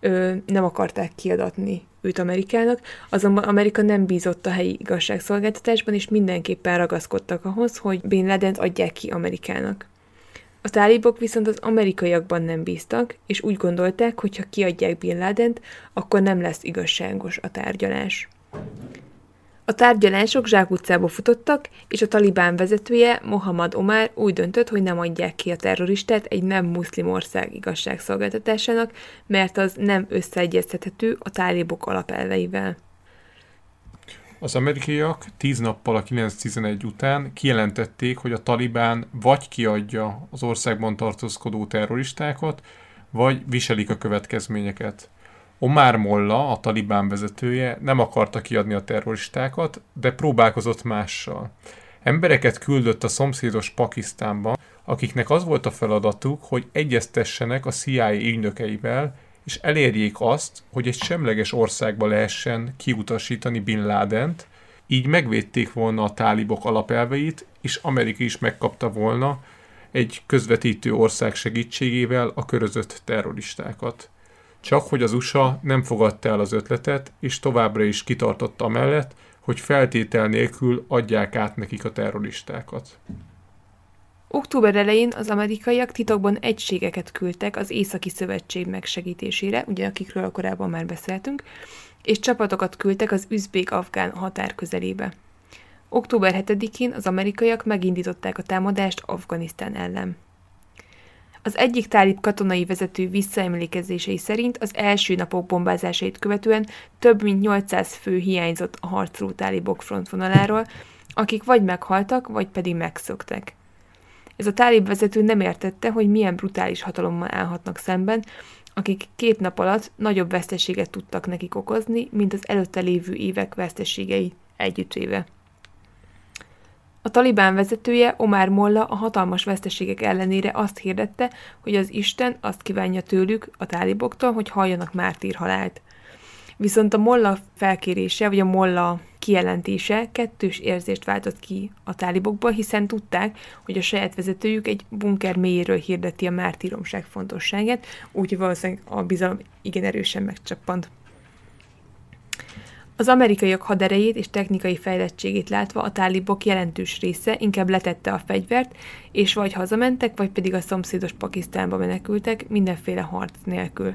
Ö, nem akarták kiadatni őt Amerikának, azonban Amerika nem bízott a helyi igazságszolgáltatásban, és mindenképpen ragaszkodtak ahhoz, hogy Bin laden adják ki Amerikának. A tálibok viszont az amerikaiakban nem bíztak, és úgy gondolták, hogy ha kiadják Bin laden akkor nem lesz igazságos a tárgyalás. A tárgyalások zsákutcába futottak, és a talibán vezetője, Mohammad Omar úgy döntött, hogy nem adják ki a terroristát egy nem muszlim ország igazságszolgáltatásának, mert az nem összeegyeztethető a tálibok alapelveivel. Az amerikaiak tíz nappal a 9-11 után kijelentették, hogy a talibán vagy kiadja az országban tartózkodó terroristákat, vagy viselik a következményeket. Omar Molla, a talibán vezetője nem akarta kiadni a terroristákat, de próbálkozott mással. Embereket küldött a szomszédos Pakisztánba, akiknek az volt a feladatuk, hogy egyeztessenek a CIA ügynökeivel, és elérjék azt, hogy egy semleges országba lehessen kiutasítani Bin Ladent, így megvédték volna a tálibok alapelveit, és Amerika is megkapta volna egy közvetítő ország segítségével a körözött terroristákat. Csak hogy az USA nem fogadta el az ötletet, és továbbra is kitartotta mellett, hogy feltétel nélkül adják át nekik a terroristákat. Október elején az amerikaiak titokban egységeket küldtek az Északi Szövetség megsegítésére, ugye akikről korábban már beszéltünk, és csapatokat küldtek az üzbék-afgán határ közelébe. Október 7-én az amerikaiak megindították a támadást Afganisztán ellen. Az egyik tálib katonai vezető visszaemlékezései szerint az első napok bombázásait követően több mint 800 fő hiányzott a harcoló tálibok frontvonaláról, akik vagy meghaltak, vagy pedig megszöktek. Ez a tálib vezető nem értette, hogy milyen brutális hatalommal állhatnak szemben, akik két nap alatt nagyobb veszteséget tudtak nekik okozni, mint az előtte lévő évek veszteségei együttéve. A talibán vezetője Omar Molla a hatalmas veszteségek ellenére azt hirdette, hogy az Isten azt kívánja tőlük, a táliboktól, hogy halljanak mártírhalált. Viszont a Molla felkérése, vagy a Molla kijelentése kettős érzést váltott ki a tálibokból, hiszen tudták, hogy a saját vezetőjük egy bunker mélyéről hirdeti a mártíromság fontosságát, úgyhogy valószínűleg a bizalom igen erősen megcsappant. Az amerikaiak haderejét és technikai fejlettségét látva a tálibok jelentős része inkább letette a fegyvert, és vagy hazamentek, vagy pedig a szomszédos Pakisztánba menekültek mindenféle harc nélkül.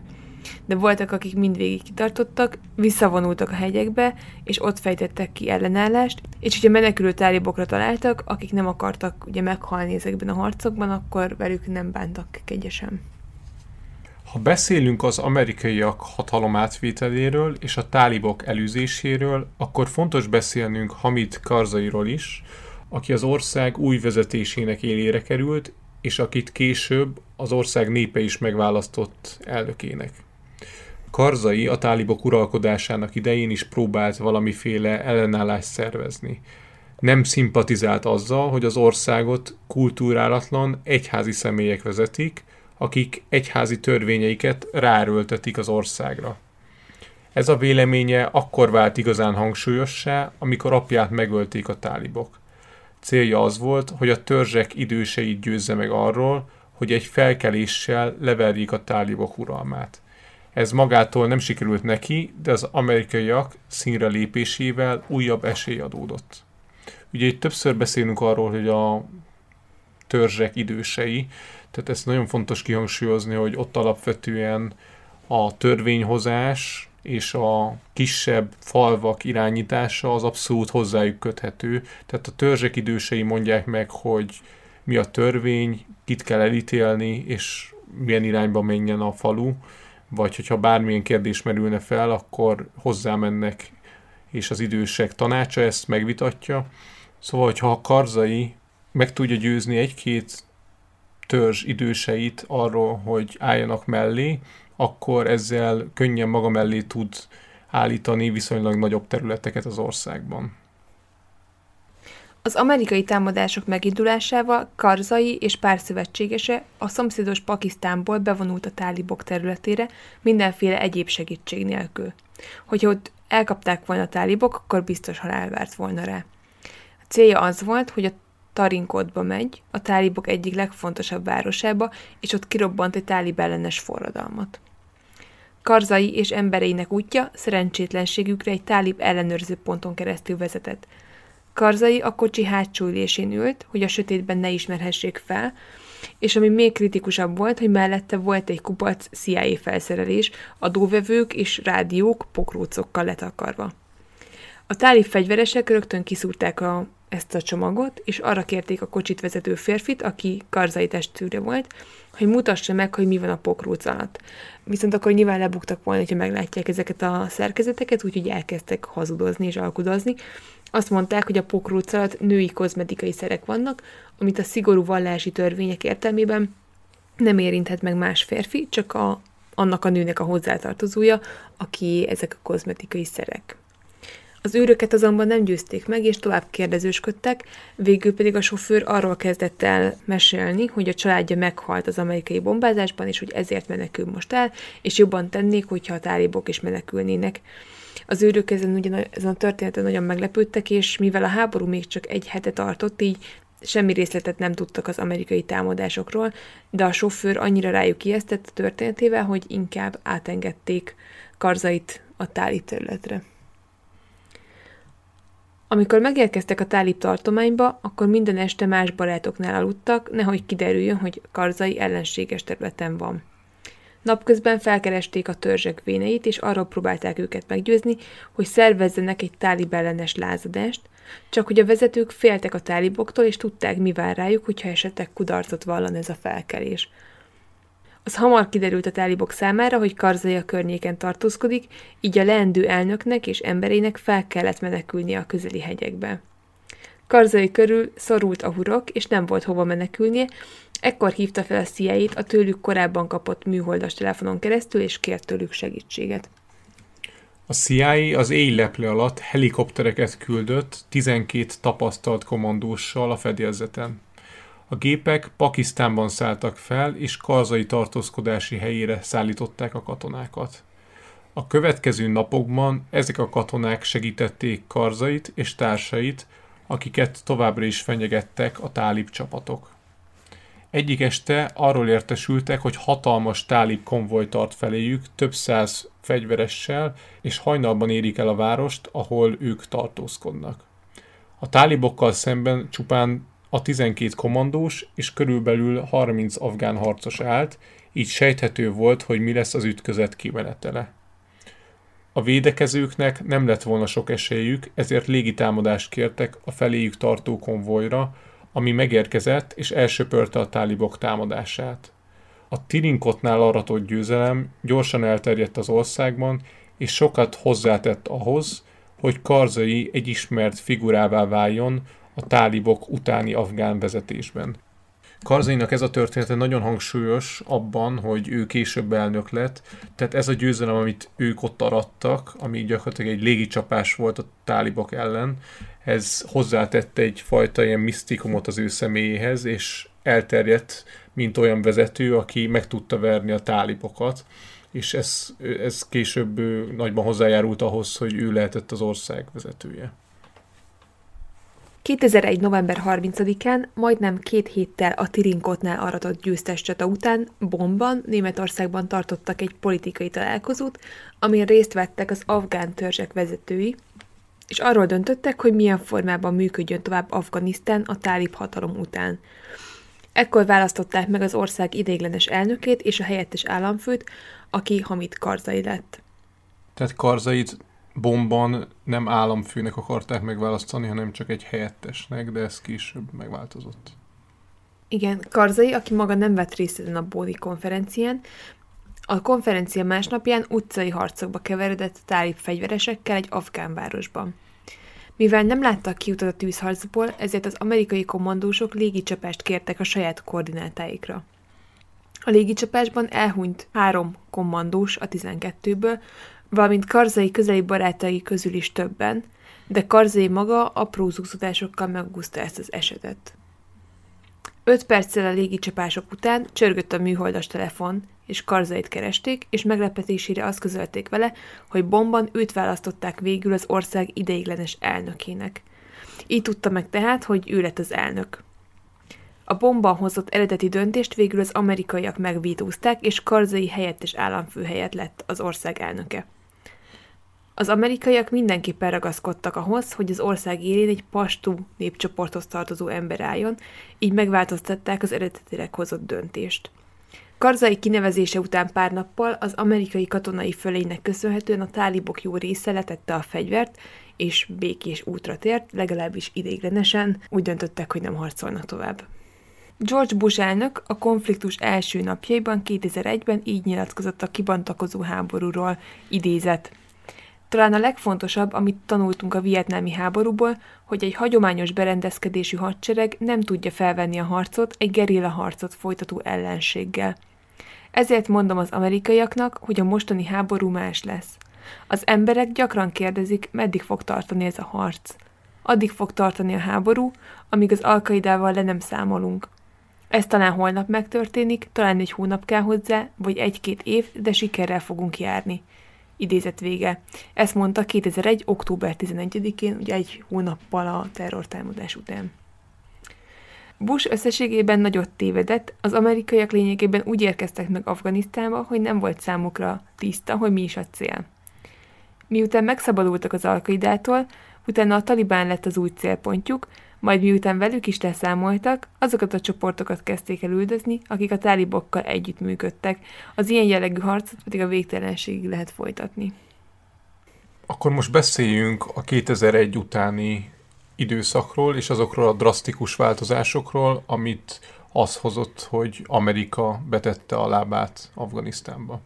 De voltak, akik mindvégig kitartottak, visszavonultak a hegyekbe, és ott fejtettek ki ellenállást, és hogyha menekülő tálibokra találtak, akik nem akartak ugye meghalni ezekben a harcokban, akkor velük nem bántak kegyesen. Ha beszélünk az amerikaiak hatalom átvételéről és a tálibok elűzéséről, akkor fontos beszélnünk Hamid Karzairól is, aki az ország új vezetésének élére került, és akit később az ország népe is megválasztott elnökének. Karzai a tálibok uralkodásának idején is próbált valamiféle ellenállást szervezni. Nem szimpatizált azzal, hogy az országot kultúrálatlan egyházi személyek vezetik, akik egyházi törvényeiket ráröltetik az országra. Ez a véleménye akkor vált igazán hangsúlyossá, amikor apját megölték a tálibok. Célja az volt, hogy a törzsek időseit győzze meg arról, hogy egy felkeléssel leverjék a tálibok uralmát. Ez magától nem sikerült neki, de az amerikaiak színre lépésével újabb esély adódott. Ugye itt többször beszélünk arról, hogy a törzsek idősei, tehát ezt nagyon fontos kihangsúlyozni, hogy ott alapvetően a törvényhozás és a kisebb falvak irányítása az abszolút hozzájuk köthető. Tehát a törzsek idősei mondják meg, hogy mi a törvény, kit kell elítélni, és milyen irányba menjen a falu, vagy hogyha bármilyen kérdés merülne fel, akkor hozzámennek, és az idősek tanácsa ezt megvitatja. Szóval, hogyha a karzai meg tudja győzni egy-két törzs időseit arról, hogy álljanak mellé, akkor ezzel könnyen maga mellé tud állítani viszonylag nagyobb területeket az országban. Az amerikai támadások megindulásával Karzai és pár szövetségese a szomszédos Pakisztánból bevonult a tálibok területére mindenféle egyéb segítség nélkül. Hogyha ott elkapták volna a tálibok, akkor biztos halál várt volna rá. A célja az volt, hogy a Tarinkodba megy, a tálibok egyik legfontosabb városába, és ott kirobbant egy tálib ellenes forradalmat. Karzai és embereinek útja szerencsétlenségükre egy tálib ellenőrző ponton keresztül vezetett. Karzai a kocsi hátsó ülésén ült, hogy a sötétben ne ismerhessék fel, és ami még kritikusabb volt, hogy mellette volt egy kupac CIA felszerelés, adóvevők és rádiók pokrócokkal letakarva. A tálib fegyveresek rögtön kiszúrták a ezt a csomagot, és arra kérték a kocsit vezető férfit, aki karzai testűre volt, hogy mutassa meg, hogy mi van a pokróc alatt. Viszont akkor nyilván lebuktak volna, hogyha meglátják ezeket a szerkezeteket, úgyhogy elkezdtek hazudozni és alkudozni. Azt mondták, hogy a pokróc alatt női kozmetikai szerek vannak, amit a szigorú vallási törvények értelmében nem érinthet meg más férfi, csak a, annak a nőnek a hozzátartozója, aki ezek a kozmetikai szerek. Az őröket azonban nem győzték meg, és tovább kérdezősködtek, végül pedig a sofőr arról kezdett el mesélni, hogy a családja meghalt az amerikai bombázásban, és hogy ezért menekül most el, és jobban tennék, hogyha a tálibok is menekülnének. Az őrök ezen, ugye, ezen a történeten nagyon meglepődtek, és mivel a háború még csak egy hete tartott, így semmi részletet nem tudtak az amerikai támadásokról, de a sofőr annyira rájuk ijesztett a történetével, hogy inkább átengedték karzait a táli területre. Amikor megérkeztek a tálib tartományba, akkor minden este más barátoknál aludtak, nehogy kiderüljön, hogy Karzai ellenséges területen van. Napközben felkeresték a törzsek véneit, és arról próbálták őket meggyőzni, hogy szervezzenek egy tálib ellenes lázadást, csak hogy a vezetők féltek a táliboktól, és tudták, mi vár rájuk, hogyha esetleg kudarcot vallan ez a felkelés. Az hamar kiderült a tálibok számára, hogy Karzai a környéken tartózkodik, így a leendő elnöknek és emberének fel kellett menekülnie a közeli hegyekbe. Karzai körül szorult a hurok, és nem volt hova menekülnie, ekkor hívta fel a cia a tőlük korábban kapott műholdas telefonon keresztül, és kért tőlük segítséget. A CIA az éjleple alatt helikoptereket küldött 12 tapasztalt komandóssal a fedélzeten. A gépek Pakisztánban szálltak fel, és karzai tartózkodási helyére szállították a katonákat. A következő napokban ezek a katonák segítették Karzait és társait, akiket továbbra is fenyegettek a tálib csapatok. Egyik este arról értesültek, hogy hatalmas tálib konvoj tart feléjük több száz fegyveressel, és hajnalban érik el a várost, ahol ők tartózkodnak. A tálibokkal szemben csupán a 12 kommandós és körülbelül 30 afgán harcos állt, így sejthető volt, hogy mi lesz az ütközet kimenetele. A védekezőknek nem lett volna sok esélyük, ezért légitámadást kértek a feléjük tartó konvojra, ami megérkezett és elsöpörte a tálibok támadását. A Tirinkotnál aratott győzelem gyorsan elterjedt az országban, és sokat hozzátett ahhoz, hogy Karzai egy ismert figurává váljon a tálibok utáni afgán vezetésben. Karzainak ez a története nagyon hangsúlyos abban, hogy ő később elnök lett, tehát ez a győzelem, amit ők ott arattak, ami gyakorlatilag egy légicsapás volt a tálibok ellen, ez hozzátette egyfajta ilyen misztikumot az ő személyéhez, és elterjedt, mint olyan vezető, aki meg tudta verni a tálibokat, és ez, ez később nagyban hozzájárult ahhoz, hogy ő lehetett az ország vezetője. 2001. november 30-án, majdnem két héttel a Tirinkotnál aratott győztes csata után Bomban, Németországban tartottak egy politikai találkozót, amin részt vettek az afgán törzsek vezetői, és arról döntöttek, hogy milyen formában működjön tovább Afganisztán a tálib hatalom után. Ekkor választották meg az ország ideiglenes elnökét és a helyettes államfőt, aki Hamid Karzai lett. Tehát Karzait bomban nem államfőnek akarták megválasztani, hanem csak egy helyettesnek, de ez később megváltozott. Igen, Karzai, aki maga nem vett részt ezen a Bódi konferencián, a konferencia másnapján utcai harcokba keveredett tálib fegyveresekkel egy afgán városban. Mivel nem láttak kiutat a tűzharcból, ezért az amerikai kommandósok légicsapást kértek a saját koordinátáikra. A légicsapásban elhunyt három kommandós a 12-ből, valamint Karzai közeli barátai közül is többen, de Karzai maga apró zúzódásokkal megúszta ezt az esetet. Öt perccel a légicsapások után csörgött a műholdas telefon, és Karzait keresték, és meglepetésére azt közölték vele, hogy bomban őt választották végül az ország ideiglenes elnökének. Így tudta meg tehát, hogy ő lett az elnök. A bomban hozott eredeti döntést végül az amerikaiak megvítózták, és Karzai helyettes államfő helyett lett az ország elnöke. Az amerikaiak mindenképpen ragaszkodtak ahhoz, hogy az ország élén egy pastú népcsoporthoz tartozó ember álljon, így megváltoztatták az eredetileg hozott döntést. Karzai kinevezése után pár nappal az amerikai katonai fölének köszönhetően a tálibok jó része letette a fegyvert, és békés útra tért, legalábbis ideiglenesen, úgy döntöttek, hogy nem harcolnak tovább. George Bush elnök a konfliktus első napjaiban 2001-ben így nyilatkozott a kibantakozó háborúról, idézett. Talán a legfontosabb, amit tanultunk a vietnámi háborúból, hogy egy hagyományos berendezkedésű hadsereg nem tudja felvenni a harcot egy gerilla harcot folytató ellenséggel. Ezért mondom az amerikaiaknak, hogy a mostani háború más lesz. Az emberek gyakran kérdezik, meddig fog tartani ez a harc. Addig fog tartani a háború, amíg az alkaidával le nem számolunk. Ez talán holnap megtörténik, talán egy hónap kell hozzá, vagy egy-két év, de sikerrel fogunk járni. Idézet vége. Ezt mondta 2001. október 11-én, ugye egy hónappal a terrortámadás után. Bush összességében nagyot tévedett, az amerikaiak lényegében úgy érkeztek meg Afganisztánba, hogy nem volt számukra tiszta, hogy mi is a cél. Miután megszabadultak az alkaidától, utána a talibán lett az új célpontjuk, majd miután velük is leszámoltak, azokat a csoportokat kezdték el üldözni, akik a tálibokkal együttműködtek, az ilyen jellegű harcot pedig a végtelenségig lehet folytatni. Akkor most beszéljünk a 2001 utáni időszakról és azokról a drasztikus változásokról, amit az hozott, hogy Amerika betette a lábát Afganisztánba.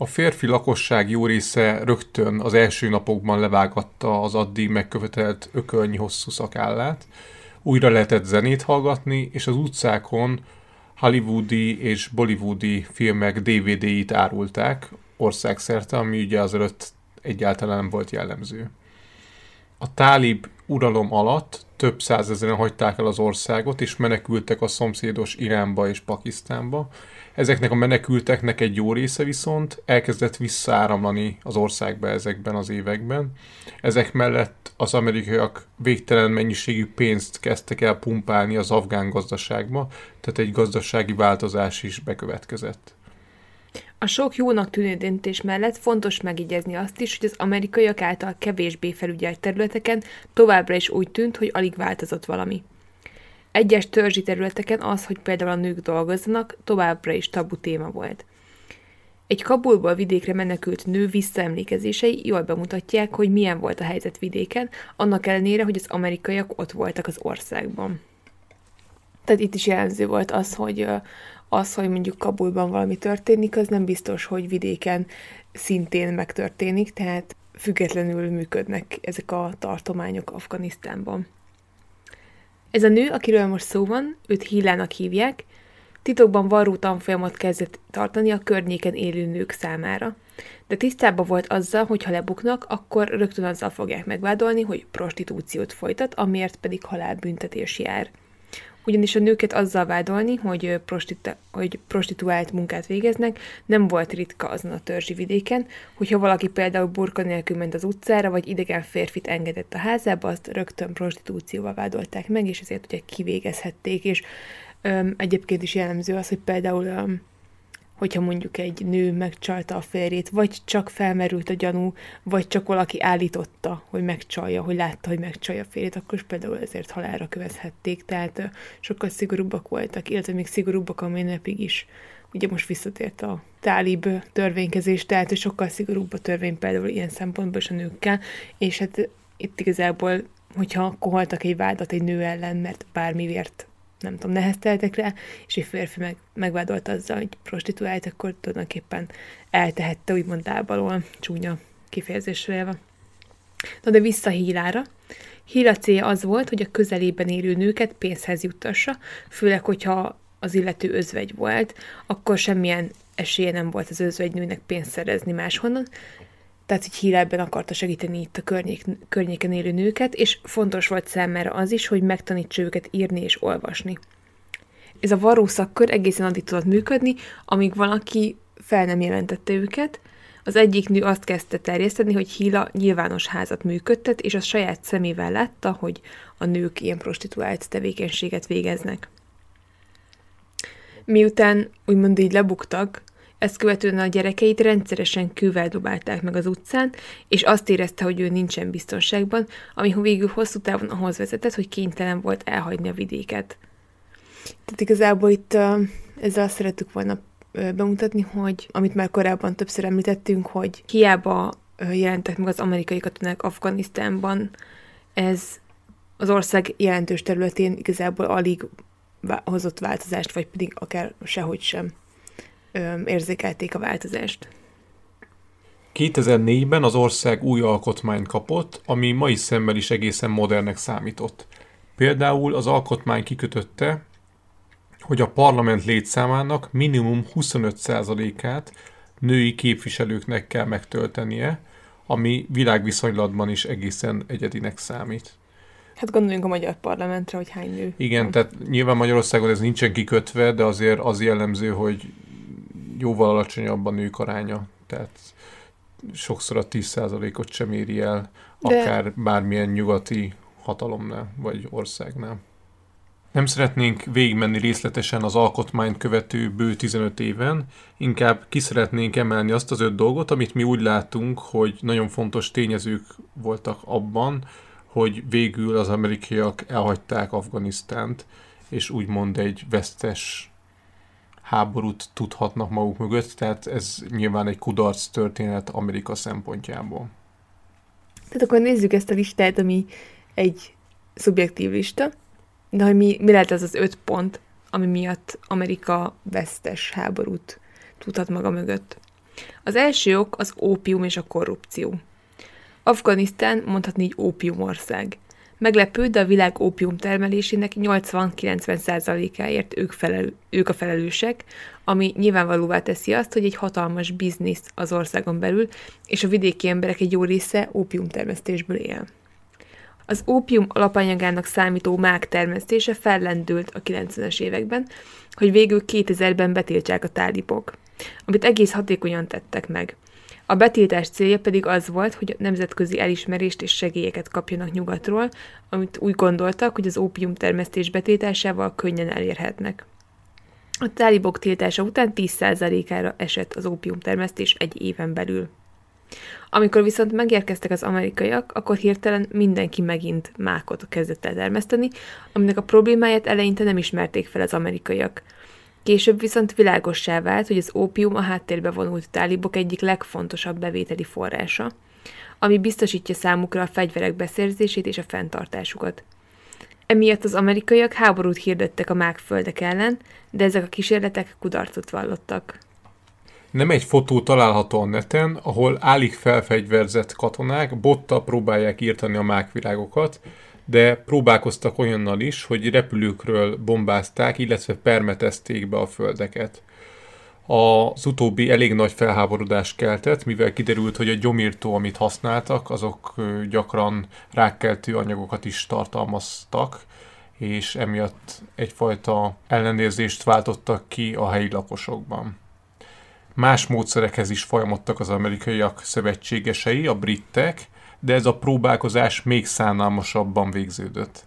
A férfi lakosság jó része rögtön az első napokban levágatta az addig megkövetelt ökölnyi hosszú szakállát, újra lehetett zenét hallgatni, és az utcákon hollywoodi és bollywoodi filmek DVD-it árulták országszerte, ami ugye azelőtt egyáltalán nem volt jellemző. A tálib uralom alatt több százezeren hagyták el az országot, és menekültek a szomszédos Iránba és Pakisztánba, Ezeknek a menekülteknek egy jó része viszont elkezdett visszaáramlani az országba ezekben az években. Ezek mellett az amerikaiak végtelen mennyiségű pénzt kezdtek el pumpálni az afgán gazdaságba, tehát egy gazdasági változás is bekövetkezett. A sok jónak tűnő döntés mellett fontos megjegyezni azt is, hogy az amerikaiak által kevésbé felügyelt területeken továbbra is úgy tűnt, hogy alig változott valami. Egyes törzsi területeken az, hogy például a nők dolgozzanak, továbbra is tabu téma volt. Egy Kabulból vidékre menekült nő visszaemlékezései jól bemutatják, hogy milyen volt a helyzet vidéken, annak ellenére, hogy az amerikaiak ott voltak az országban. Tehát itt is jellemző volt az, hogy az, hogy mondjuk Kabulban valami történik, az nem biztos, hogy vidéken szintén megtörténik, tehát függetlenül működnek ezek a tartományok Afganisztánban. Ez a nő, akiről most szó van, őt Hillának hívják, titokban varró tanfolyamat kezdett tartani a környéken élő nők számára. De tisztában volt azzal, hogy ha lebuknak, akkor rögtön azzal fogják megvádolni, hogy prostitúciót folytat, amiért pedig halálbüntetés jár ugyanis a nőket azzal vádolni, hogy, prostitu- hogy prostituált munkát végeznek, nem volt ritka azon a törzsi vidéken, hogyha valaki például burka nélkül ment az utcára, vagy idegen férfit engedett a házába, azt rögtön prostitúcióval vádolták meg, és ezért ugye kivégezhették, és öm, egyébként is jellemző az, hogy például öm, hogyha mondjuk egy nő megcsalta a férjét, vagy csak felmerült a gyanú, vagy csak valaki állította, hogy megcsalja, hogy látta, hogy megcsalja a férjét, akkor is például ezért halálra kövezhették, tehát sokkal szigorúbbak voltak, illetve még szigorúbbak a mai napig is. Ugye most visszatért a tálib törvénykezés, tehát sokkal szigorúbb a törvény például ilyen szempontból is a nőkkel, és hát itt igazából, hogyha koholtak egy vádat egy nő ellen, mert bármiért nem tudom, nehezteltek rá, és egy férfi meg, megvádolt azzal, hogy prostituált, akkor tulajdonképpen eltehette úgymond lábalól, csúnya kifejezésre élve. Na de vissza Hílára. Híla célja az volt, hogy a közelében élő nőket pénzhez juttassa, főleg, hogyha az illető özvegy volt, akkor semmilyen esélye nem volt az özvegynőnek pénzt szerezni máshonnan, tehát hogy hírában akarta segíteni itt a környék, környéken élő nőket, és fontos volt számára az is, hogy megtanítsa őket írni és olvasni. Ez a varó szakkör egészen addig tudott működni, amíg valaki fel nem jelentette őket, az egyik nő azt kezdte terjeszteni, hogy Hila nyilvános házat működtet, és a saját szemével látta, hogy a nők ilyen prostituált tevékenységet végeznek. Miután úgymond így lebuktak, ezt követően a gyerekeit rendszeresen kővel dobálták meg az utcán, és azt érezte, hogy ő nincsen biztonságban, ami végül hosszú távon ahhoz vezetett, hogy kénytelen volt elhagyni a vidéket. Tehát igazából itt ezzel azt szerettük volna bemutatni, hogy amit már korábban többször említettünk, hogy hiába jelentek meg az amerikai katonák Afganisztánban, ez az ország jelentős területén igazából alig hozott változást, vagy pedig akár sehogy sem érzékelték a változást. 2004-ben az ország új alkotmányt kapott, ami mai szemmel is egészen modernnek számított. Például az alkotmány kikötötte, hogy a parlament létszámának minimum 25%-át női képviselőknek kell megtöltenie, ami világviszonylatban is egészen egyedinek számít. Hát gondoljunk a magyar parlamentre, hogy hány nő. Igen, van. tehát nyilván Magyarországon ez nincsen kikötve, de azért az jellemző, hogy jóval alacsonyabb a nők aránya, tehát sokszor a 10%-ot sem éri el, De... akár bármilyen nyugati hatalomnál, vagy országnál. Nem szeretnénk végigmenni részletesen az alkotmányt követő bő 15 éven, inkább ki szeretnénk emelni azt az öt dolgot, amit mi úgy látunk, hogy nagyon fontos tényezők voltak abban, hogy végül az amerikaiak elhagyták Afganisztánt, és úgymond egy vesztes háborút tudhatnak maguk mögött, tehát ez nyilván egy kudarc történet Amerika szempontjából. Tehát akkor nézzük ezt a listát, ami egy szubjektív lista, de hogy mi, mi lehet az az öt pont, ami miatt Amerika vesztes háborút tudhat maga mögött. Az első ok az ópium és a korrupció. Afganisztán mondhatni így ópiumország. Meglepő, de a világ ópium termelésének 80-90%-áért ők, ők a felelősek, ami nyilvánvalóvá teszi azt, hogy egy hatalmas biznisz az országon belül, és a vidéki emberek egy jó része ópiumtermesztésből él. Az ópium alapanyagának számító mák termesztése fellendült a 90-es években, hogy végül 2000-ben betiltsák a tálibok, amit egész hatékonyan tettek meg – a betiltás célja pedig az volt, hogy nemzetközi elismerést és segélyeket kapjanak nyugatról, amit úgy gondoltak, hogy az ópium termesztés betiltásával könnyen elérhetnek. A tálibok tiltása után 10%-ára esett az ópiumtermesztés egy éven belül. Amikor viszont megérkeztek az amerikaiak, akkor hirtelen mindenki megint mákot kezdett el termeszteni, aminek a problémáját eleinte nem ismerték fel az amerikaiak. Később viszont világossá vált, hogy az ópium a háttérbe vonult tálibok egyik legfontosabb bevételi forrása, ami biztosítja számukra a fegyverek beszerzését és a fenntartásukat. Emiatt az amerikaiak háborút hirdettek a mákföldek ellen, de ezek a kísérletek kudarcot vallottak. Nem egy fotó található a neten, ahol állig felfegyverzett katonák botta próbálják írtani a mákvirágokat, de próbálkoztak olyannal is, hogy repülőkről bombázták, illetve permetezték be a földeket. Az utóbbi elég nagy felháborodást keltett, mivel kiderült, hogy a gyomírtó, amit használtak, azok gyakran rákkeltő anyagokat is tartalmaztak, és emiatt egyfajta ellenérzést váltottak ki a helyi lakosokban. Más módszerekhez is folyamodtak az amerikaiak szövetségesei, a britek, de ez a próbálkozás még szánalmasabban végződött.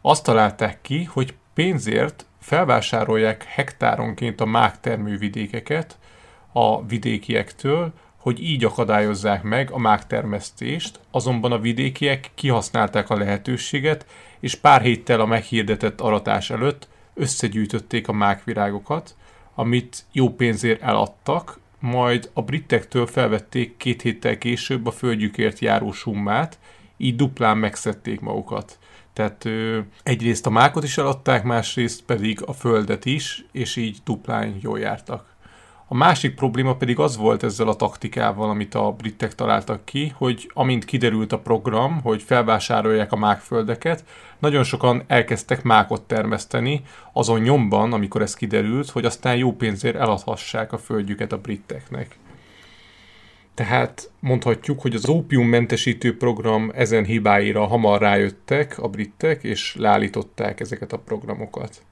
Azt találták ki, hogy pénzért felvásárolják hektáronként a mák termővidékeket a vidékiektől, hogy így akadályozzák meg a mágtermesztést, azonban a vidékiek kihasználták a lehetőséget, és pár héttel a meghirdetett aratás előtt összegyűjtötték a mákvirágokat, amit jó pénzért eladtak, majd a britektől felvették két héttel később a földjükért járó summát, így duplán megszedték magukat. Tehát ö, egyrészt a mákot is eladták, másrészt pedig a földet is, és így duplán jól jártak. A másik probléma pedig az volt ezzel a taktikával, amit a britek találtak ki, hogy amint kiderült a program, hogy felvásárolják a mákföldeket, nagyon sokan elkezdtek mákot termeszteni, azon nyomban, amikor ez kiderült, hogy aztán jó pénzért eladhassák a földjüket a briteknek. Tehát mondhatjuk, hogy az ópiummentesítő program ezen hibáira hamar rájöttek a britek, és leállították ezeket a programokat.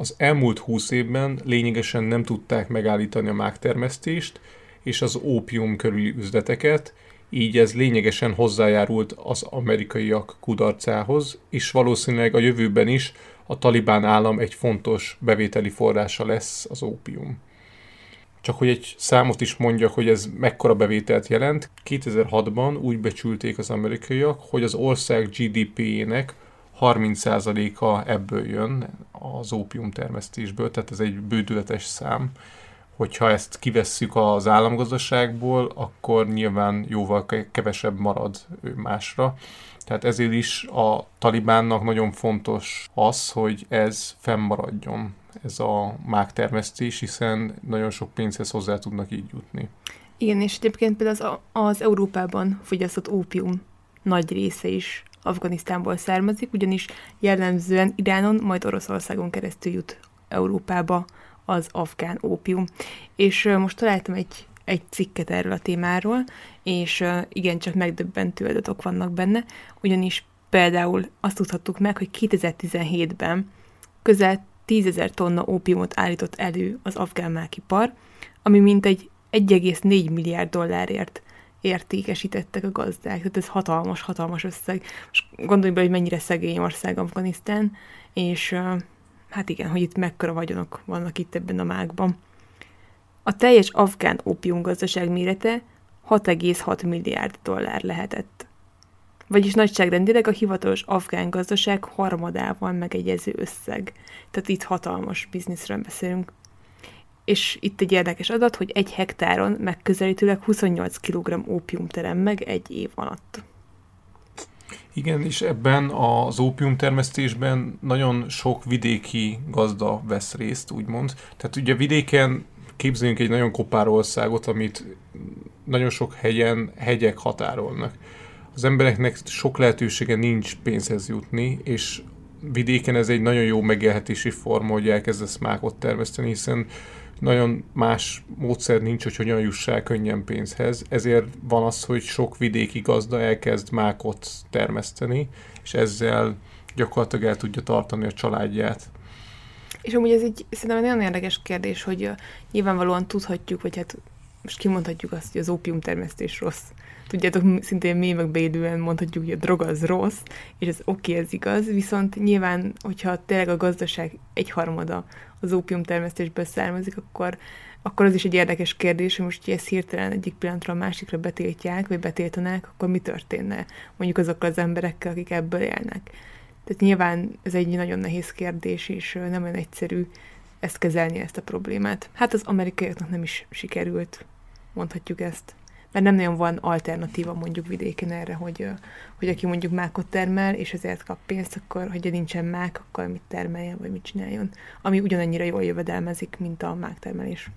Az elmúlt 20 évben lényegesen nem tudták megállítani a mágtermesztést és az ópium körüli üzleteket, így ez lényegesen hozzájárult az amerikaiak kudarcához, és valószínűleg a jövőben is a talibán állam egy fontos bevételi forrása lesz az ópium. Csak hogy egy számot is mondjak, hogy ez mekkora bevételt jelent. 2006-ban úgy becsülték az amerikaiak, hogy az ország GDP-jének 30%-a ebből jön az ópium termesztésből, tehát ez egy bődületes szám. Hogyha ezt kivesszük az államgazdaságból, akkor nyilván jóval kevesebb marad másra. Tehát ezért is a talibánnak nagyon fontos az, hogy ez fennmaradjon, ez a mágtermesztés, hiszen nagyon sok pénzhez hozzá tudnak így jutni. Igen, és egyébként például az, az Európában fogyasztott ópium nagy része is Afganisztánból származik, ugyanis jellemzően Iránon, majd Oroszországon keresztül jut Európába az afgán ópium. És most találtam egy, egy cikket erről a témáról, és igencsak megdöbbentő adatok vannak benne, ugyanis például azt tudhattuk meg, hogy 2017-ben közel 10 ezer tonna ópiumot állított elő az afgán mákipar, ami mintegy 1,4 milliárd dollárért értékesítettek a gazdák. Tehát ez hatalmas, hatalmas összeg. Most gondolj be, hogy mennyire szegény ország Afganisztán, és hát igen, hogy itt mekkora vagyonok vannak itt ebben a mágban. A teljes afgán ópiumgazdaság mérete 6,6 milliárd dollár lehetett. Vagyis nagyságrendileg a hivatalos afgán gazdaság harmadával megegyező összeg. Tehát itt hatalmas bizniszről beszélünk és itt egy érdekes adat, hogy egy hektáron megközelítőleg 28 kg ópium terem meg egy év alatt. Igen, és ebben az ópium termesztésben nagyon sok vidéki gazda vesz részt, úgymond. Tehát ugye vidéken képzeljünk egy nagyon kopár országot, amit nagyon sok hegyen hegyek határolnak. Az embereknek sok lehetősége nincs pénzhez jutni, és vidéken ez egy nagyon jó megélhetési forma, hogy elkezdesz mákot termeszteni, hiszen nagyon más módszer nincs, hogy hogyan jussál könnyen pénzhez, ezért van az, hogy sok vidéki gazda elkezd mákot termeszteni, és ezzel gyakorlatilag el tudja tartani a családját. És amúgy ez egy szerintem egy nagyon érdekes kérdés, hogy nyilvánvalóan tudhatjuk, vagy hát most kimondhatjuk azt, hogy az ópiumtermesztés rossz. Tudjátok, szintén mémekbe élően mondhatjuk, hogy a drog az rossz, és ez oké, okay, ez igaz, viszont nyilván, hogyha tényleg a gazdaság egyharmada az ópiumtermesztésből származik, akkor akkor az is egy érdekes kérdés, hogy most, hogy ezt hirtelen egyik pillanatra a másikra betiltják, vagy betiltanák, akkor mi történne mondjuk azokkal az emberekkel, akik ebből élnek. Tehát nyilván ez egy nagyon nehéz kérdés, és nem olyan egyszerű ezt kezelni, ezt a problémát. Hát az amerikaiaknak nem is sikerült, mondhatjuk ezt. Mert nem nagyon van alternatíva mondjuk vidéken erre, hogy, hogy aki mondjuk mákot termel, és ezért kap pénzt, akkor, hogyha nincsen mák, akkor mit termeljen, vagy mit csináljon. Ami ugyanannyira jól jövedelmezik, mint a máktermelés.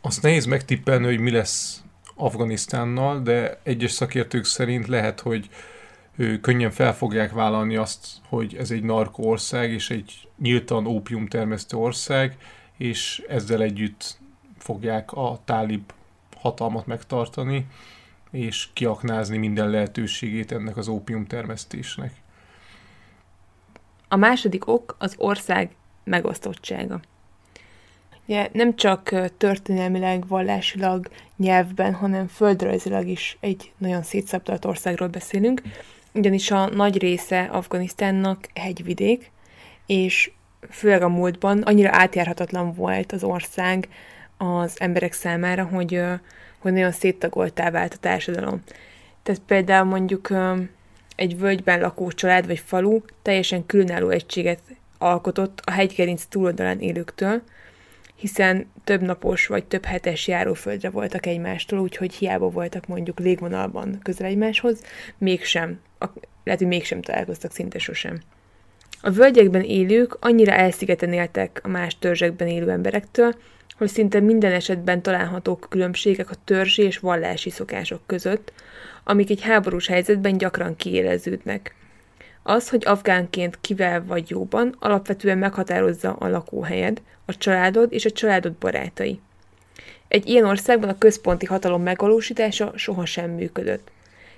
Azt nehéz megtippelni, hogy mi lesz Afganisztánnal, de egyes szakértők szerint lehet, hogy ő könnyen fel fogják vállalni azt, hogy ez egy narko ország, és egy nyíltan ópium termesztő ország, és ezzel együtt fogják a tálib hatalmat megtartani, és kiaknázni minden lehetőségét ennek az ópium termesztésnek. A második ok az ország megosztottsága. Ugye nem csak történelmileg, vallásilag, nyelvben, hanem földrajzilag is egy nagyon szétszabdalt országról beszélünk, ugyanis a nagy része Afganisztánnak hegyvidék, és főleg a múltban annyira átjárhatatlan volt az ország az emberek számára, hogy, hogy nagyon széttagoltá vált a társadalom. Tehát például mondjuk egy völgyben lakó család vagy falu teljesen különálló egységet alkotott a hegygerinc túloldalán élőktől, hiszen több napos vagy több hetes járóföldre voltak egymástól, úgyhogy hiába voltak mondjuk légvonalban közel egymáshoz, mégsem, a, lehet, hogy mégsem találkoztak szinte sosem. A völgyekben élők annyira elszigeten éltek a más törzsekben élő emberektől, hogy szinte minden esetben találhatók különbségek a törzsi és vallási szokások között, amik egy háborús helyzetben gyakran kiéleződnek. Az, hogy afgánként kivel vagy jóban, alapvetően meghatározza a lakóhelyed, a családod és a családod barátai. Egy ilyen országban a központi hatalom megvalósítása sohasem működött.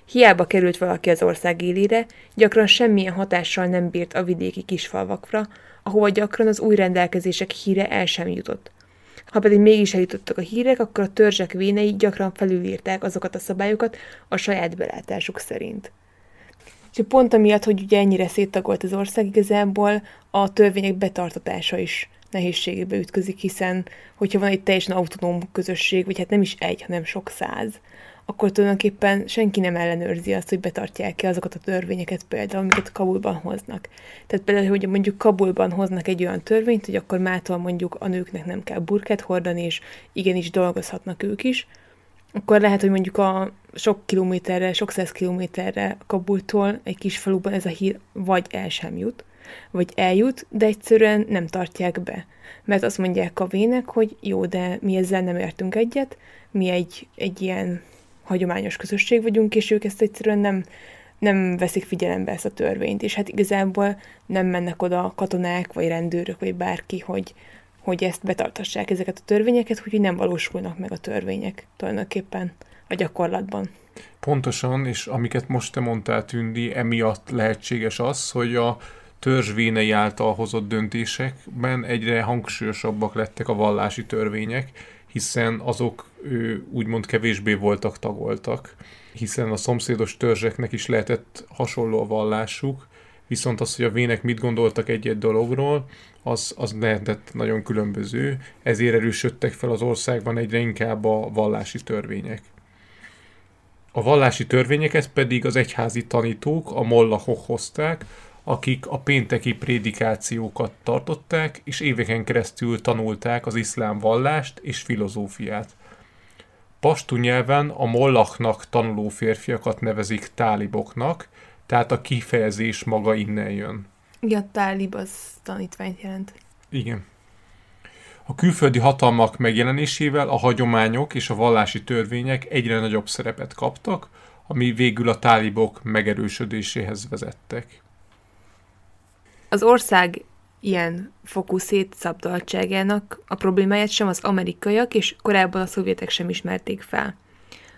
Hiába került valaki az ország élére, gyakran semmilyen hatással nem bírt a vidéki kisfalvakra, ahova gyakran az új rendelkezések híre el sem jutott. Ha pedig mégis eljutottak a hírek, akkor a törzsek vénei gyakran felülírták azokat a szabályokat a saját belátásuk szerint. És pont amiatt, hogy ugye ennyire széttagolt az ország, igazából a törvények betartatása is nehézségébe ütközik, hiszen hogyha van egy teljesen autonóm közösség, vagy hát nem is egy, hanem sok száz, akkor tulajdonképpen senki nem ellenőrzi azt, hogy betartják-e azokat a törvényeket például, amiket Kabulban hoznak. Tehát például, hogy mondjuk Kabulban hoznak egy olyan törvényt, hogy akkor mától mondjuk a nőknek nem kell burkát hordani, és igenis dolgozhatnak ők is, akkor lehet, hogy mondjuk a sok kilométerre, sok száz kilométerre Kabultól egy kis faluban ez a hír vagy el sem jut, vagy eljut, de egyszerűen nem tartják be. Mert azt mondják a vének, hogy jó, de mi ezzel nem értünk egyet, mi egy, egy ilyen hagyományos közösség vagyunk, és ők ezt egyszerűen nem, nem veszik figyelembe ezt a törvényt, és hát igazából nem mennek oda katonák, vagy rendőrök, vagy bárki, hogy, hogy ezt betartassák ezeket a törvényeket, úgyhogy nem valósulnak meg a törvények tulajdonképpen a gyakorlatban. Pontosan, és amiket most te mondtál, Tündi, emiatt lehetséges az, hogy a törzsvénei által hozott döntésekben egyre hangsúlyosabbak lettek a vallási törvények, hiszen azok ő, úgymond kevésbé voltak tagoltak, hiszen a szomszédos törzseknek is lehetett hasonló a vallásuk, viszont az, hogy a vének mit gondoltak egy-egy dologról, az, az lehetett nagyon különböző, ezért erősödtek fel az országban egyre inkább a vallási törvények. A vallási törvényeket pedig az egyházi tanítók, a mollahok hozták, akik a pénteki prédikációkat tartották, és éveken keresztül tanulták az iszlám vallást és filozófiát. Pastu nyelven a mollachnak tanuló férfiakat nevezik táliboknak, tehát a kifejezés maga innen jön. Igen, tálib az tanítványt jelent. Igen. A külföldi hatalmak megjelenésével a hagyományok és a vallási törvények egyre nagyobb szerepet kaptak, ami végül a tálibok megerősödéséhez vezettek. Az ország ilyen fokú szétszabdaltságának a problémáját sem az amerikaiak és korábban a szovjetek sem ismerték fel.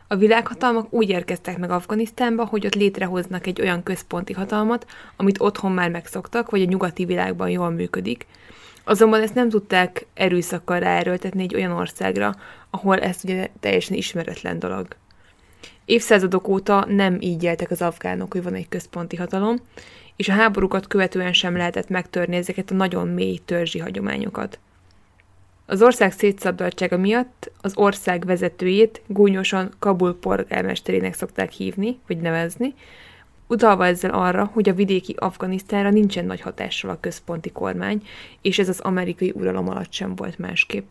A világhatalmak úgy érkeztek meg Afganisztánba, hogy ott létrehoznak egy olyan központi hatalmat, amit otthon már megszoktak, vagy a nyugati világban jól működik. Azonban ezt nem tudták erőszakkal ráerőltetni egy olyan országra, ahol ez ugye teljesen ismeretlen dolog. Évszázadok óta nem így éltek az afgánok, hogy van egy központi hatalom, és a háborúkat követően sem lehetett megtörni ezeket a nagyon mély törzsi hagyományokat. Az ország szétszabdaltsága miatt az ország vezetőjét gúnyosan Kabul polgármesterének szokták hívni, vagy nevezni, utalva ezzel arra, hogy a vidéki Afganisztánra nincsen nagy hatással a központi kormány, és ez az amerikai uralom alatt sem volt másképp.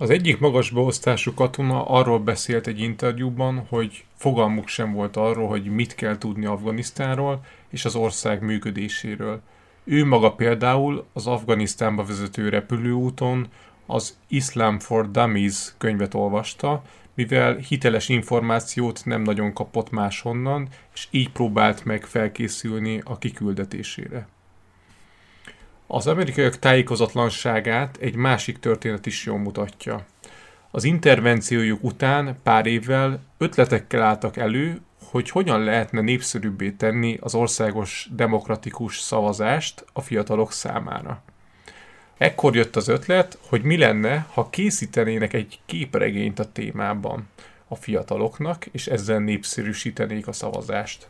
Az egyik magas beosztású katona arról beszélt egy interjúban, hogy fogalmuk sem volt arról, hogy mit kell tudni Afganisztánról és az ország működéséről. Ő maga például az Afganisztánba vezető repülőúton az Islam for Dummies könyvet olvasta, mivel hiteles információt nem nagyon kapott máshonnan, és így próbált meg felkészülni a kiküldetésére. Az amerikaiak tájékozatlanságát egy másik történet is jól mutatja. Az intervenciójuk után pár évvel ötletekkel álltak elő, hogy hogyan lehetne népszerűbbé tenni az országos demokratikus szavazást a fiatalok számára. Ekkor jött az ötlet, hogy mi lenne, ha készítenének egy képregényt a témában a fiataloknak, és ezzel népszerűsítenék a szavazást.